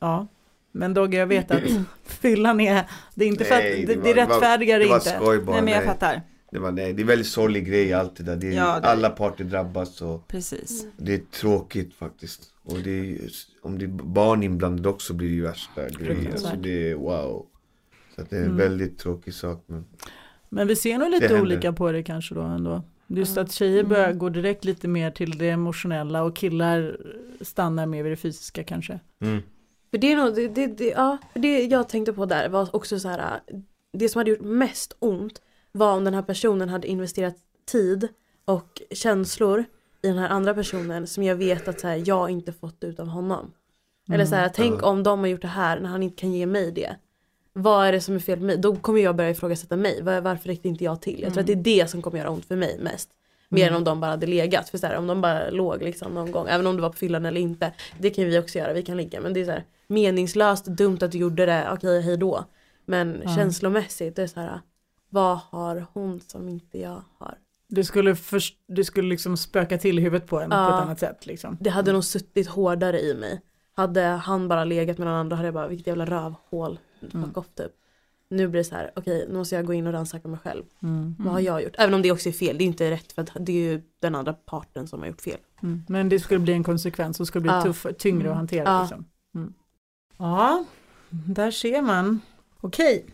ja, men Dogge jag vet att <clears throat> fyllan är, det är inte för Nej, att, det det, var- det det var- rättfärdigar Det det var inte. skoj bara. nej men jag nej. fattar, Det var nej, det är väldigt sorglig grej allt det där. Det är, Ja, det- Alla parter drabbas och precis. det är tråkigt faktiskt. Och det är, om det är barn inblandade också blir det ju värsta grejer. Alltså det är wow. Så att det är en Mm. väldigt tråkig sak. Men Men vi ser nog Det lite olika på det kanske då ändå. Just att tjejer börjar Mm. gå direkt lite mer till det emotionella och killar stannar mer vid det fysiska kanske. Mm. För det är nog, det, det, det, ja, det jag tänkte på där var också så här, det som hade gjort mest ont var om den här personen hade investerat tid och känslor i den här andra personen som jag vet att så här, jag inte fått ut av honom. Eller så här, tänk Ja. om de har gjort det här när han inte kan ge mig det. Vad är det som är fel med mig? Då kommer jag börja ifrågasätta mig. Var- Varför räckte inte jag till? Jag tror att det är det som kommer göra ont för mig mest. Mer än om de bara hade legat. För så här, om de bara låg liksom någon gång, även om det var på fyllan eller inte. Det kan ju vi också göra, vi kan ligga. Men det är så här, meningslöst, dumt att du gjorde det, okej hej då. Men Ja. känslomässigt, det är så här, vad har hon som inte jag har? Det skulle, först, det skulle liksom spöka till huvudet på en på Ja. ett annat sätt. Liksom. Det hade nog suttit hårdare i mig. Hade han bara legat med någon annan hade jag bara, vilket jävla rövhål. Fuck Mm. off typ. Nu blir det så här, okej nu måste jag gå in och rannsaka mig själv. Mm. Vad har jag gjort? Även om det också är fel, det är inte rätt för det är ju den andra parten som har gjort fel. Mm. Men det skulle bli en konsekvens och skulle bli Ja. tuff, tyngre att hantera. Ja. Liksom. Mm. Ja, där ser man. Okej.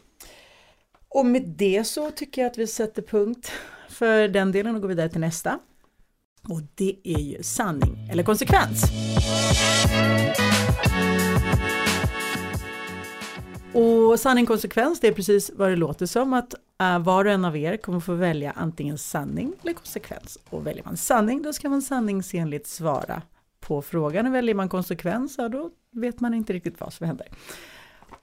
Och med det så tycker jag att vi sätter punkt för den delen och går vidare till nästa. Och det är ju sanning eller konsekvens. Och sanning konsekvens, det är precis vad det låter som att äh, var och en av er kommer få välja antingen sanning eller konsekvens. Och väljer man sanning, då ska man sanningsenligt svara på frågan. Och väljer man konsekvens, ja, då vet man inte riktigt vad som händer.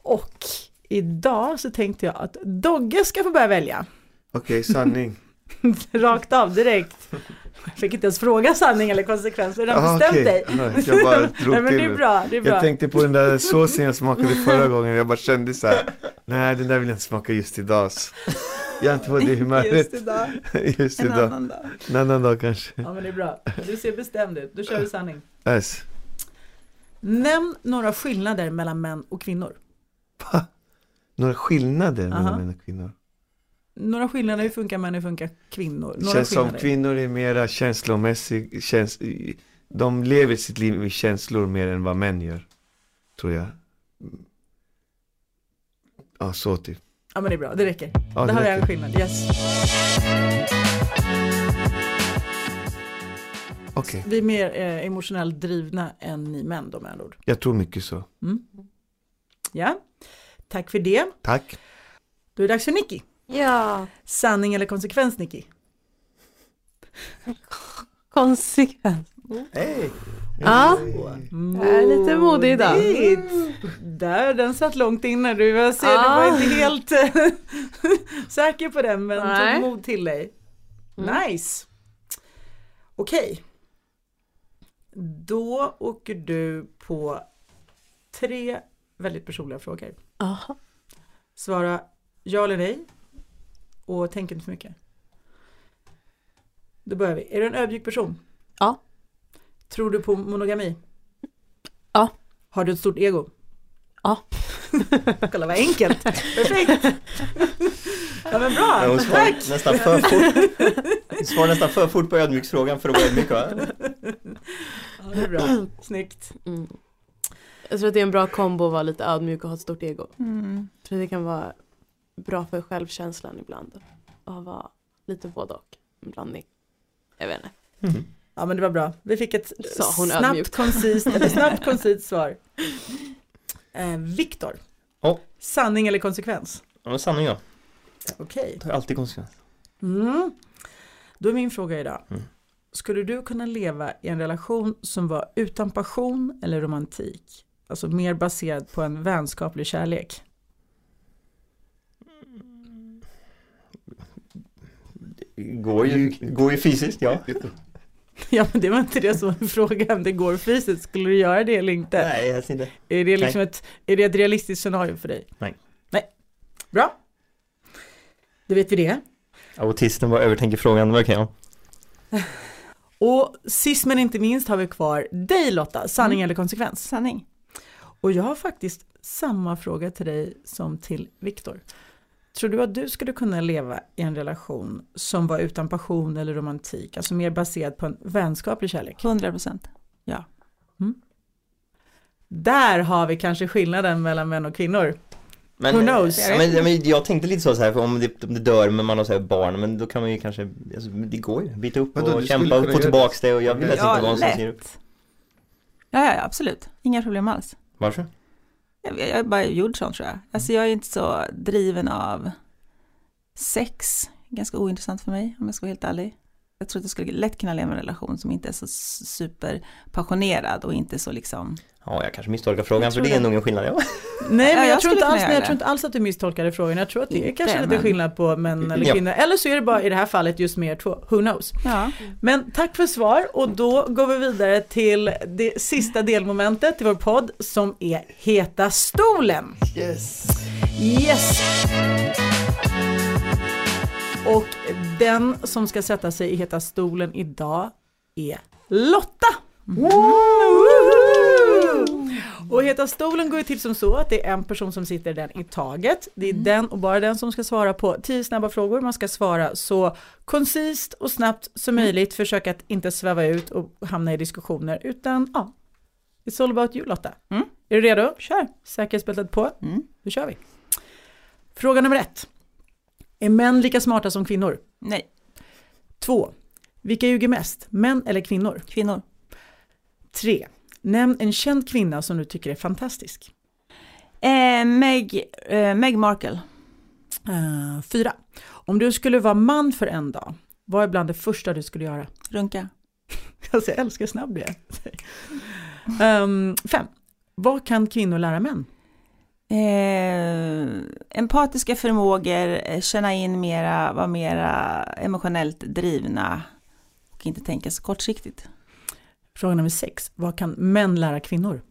Och idag så tänkte jag att Dogge ska få börja välja. okej, sanning. <laughs> Rakt av, direkt. Jag fick inte ens fråga sanning eller konsekvens, du har Ah, bestämt okej. dig. Ja, Jag bara <laughs> drog Nej, men det är bra, det är bra. Jag tänkte på den där såsen jag smakade förra gången, jag bara kände så här. nej den där vill jag inte smaka just idag. Jag är inte på det humöret <laughs> Just idag, just en idag. annan dag. En annan dag kanske. Ja men det är bra. Du ser bestämd ut, då kör vi sanning. Yes. Nämn några skillnader mellan män och kvinnor. Några skillnader mellan män och kvinnor? Några skillnader, hur funkar män, hur funkar kvinnor? Några Känns som kvinnor är mera känslomässiga, käns de lever sitt liv med känslor mer än vad män gör. Tror jag. Ja, så typ. Ja men det är bra, det räcker. Ja, det jag en räcker. skillnad, yes. Okej, Vi är mer eh, emotionellt drivna än ni män då med andra ord. jag tror mycket så. Mm. Ja, tack för det. Tack. Då är det dags för Nicky. Ja, Sanning eller konsekvens Nicky? konsekvens. Hej! Ja. Jag är lite modig idag. Modigt. Där, den satt långt inne. Du, jag ser, du Ja. var inte helt <laughs> säker på den, men Nej. tog mod till dig. Mm. Nice. Okej. Då åker du på tre väldigt personliga frågor. Aha. Svara ja eller nej och tänk inte för mycket. Då börjar vi. Är du en ödmjuk person? Ja. Tror du på monogami? Ja. Har du ett stort ego? Ja. <laughs> Kolla vad enkelt. Perfekt. <laughs> ja men bra. Ja, hon Tack. nästan för fort. Hon svarar nästan för fort på ödmjuksfrågan för att vara ödmjuk va? <laughs> Ja, det är bra. Snyggt. Mm. Jag tror att det är en bra kombo att vara lite ödmjuk och ha ett stort ego. Mm. Jag tror det kan vara bra för självkänslan ibland. Att vara lite både och. En blandning. Jag vet inte. Ja men det var bra. Vi fick ett Sa hon snabbt, koncist, <laughs> eller snabbt koncist svar. Eh, Viktor. Ja. Sanning eller konsekvens? Ja, sanning då. Okej. Tar alltid konsekvens. Mm. Då är min fråga idag. Mm. Skulle du kunna leva i en relation som var utan passion eller romantik? Alltså mer baserad på en vänskaplig kärlek. Går ju, går ju fysiskt, ja. <laughs> Ja men det var inte det som var frågan. Det går fysiskt. Skulle du göra det eller inte? Nej, helst inte. Är det liksom ett, är det ett realistiskt scenario för dig? Nej. Nej. Bra. Då vet vi det. Autisten bara övertänker frågan, verkar jag. <laughs> Och sist men inte minst har vi kvar dig Lotta, sanning eller konsekvens? Sanning. Och jag har faktiskt samma fråga till dig som till Viktor. Tror du att du skulle kunna leva i en relation som var utan passion eller romantik, alltså mer baserad på en vänskaplig kärlek? 100 procent. Där har vi kanske skillnaden mellan män och kvinnor. Men, Who knows? Ja, men, men jag tänkte lite så, så här, för om det, om det dör men man har så här barn, men då kan man ju kanske, alltså, det går ju, byta upp Vadå, du och kämpa och få göra tillbaks det och jag vill Ja, inte vara en upp. Ja, ja, absolut. Inga problem alls. Varför? Jag, jag är bara gjord sån tror jag. Alltså jag är inte så driven av sex. Ganska ointressant för mig om jag ska vara helt ärlig. Jag tror att jag skulle lätt kunna leva i en relation som inte är så superpassionerad och inte så liksom Ja, jag kanske misstolkar frågan för det är nog en skillnad, ja. <laughs> Nej, Ja, men jag, jag tror inte alls, nej, jag tror inte alls att du misstolkade frågan. Jag tror att det är Inte, kanske lite men- skillnad på män eller Ja. kvinnor. Eller så är det bara i det här fallet just mer två. Who knows? Ja, Men tack för svar och då går vi vidare till det sista delmomentet i vår podd som är Heta stolen. Yes! Yes! Och den som ska sätta sig i Heta stolen idag är Lotta! Och Heta stolen går ju till som så att det är en person som sitter i den i taget. Det är den och bara den som ska svara på tio snabba frågor. Man ska svara så koncist och snabbt som möjligt. Försöka att inte sväva ut och hamna i diskussioner utan ja, it's all about you Lotta. Mm. Är du redo? Kör! Säkerhetsbältet på. mm. Då kör vi. Fråga nummer ett. Är män lika smarta som kvinnor? nej, Två. Vilka ljuger mest? Män eller kvinnor? kvinnor. Tre. Nämn en känd kvinna som du tycker är fantastisk. Eh, Meg, eh, Meg Markle, Eh, fyra. Om du skulle vara man för en dag, vad är bland det första du skulle göra? runka. <laughs> Alltså jag älskar snabb det. <laughs> Ehm, fem. Vad kan kvinnor lära män? Eh, empatiska förmågor, eh, känna in mera, vara mera emotionellt drivna och inte tänka så kortsiktigt. Fråga nummer sex. Vad kan män lära kvinnor?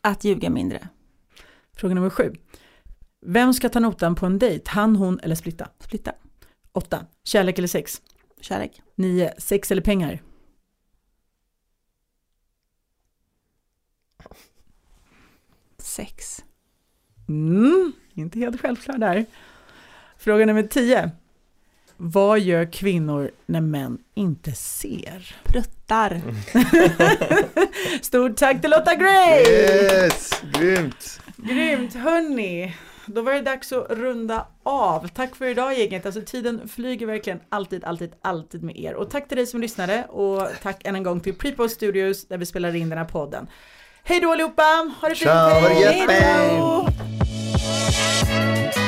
Att ljuga mindre, Fråga nummer sju. Vem ska ta notan på en dejt? Han, hon eller splitta? splitta, Åtta. Kärlek eller sex? kärlek, 9. Sex eller pengar? sex, Mm, inte helt självklar där. Fråga nummer 10. Vad gör kvinnor när män inte ser? pruttar. <laughs> Stort tack till Lotta Gray! Yes! Grymt! Grymt, hörni. Då var det dags att runda av. Tack för idag gänget. Alltså tiden flyger verkligen alltid, alltid, alltid med er. Och tack till dig som lyssnade och tack än en gång till Prepost Studios där vi spelar in den här podden. Hej då allihopa! Ha det fint! Hej gött, då!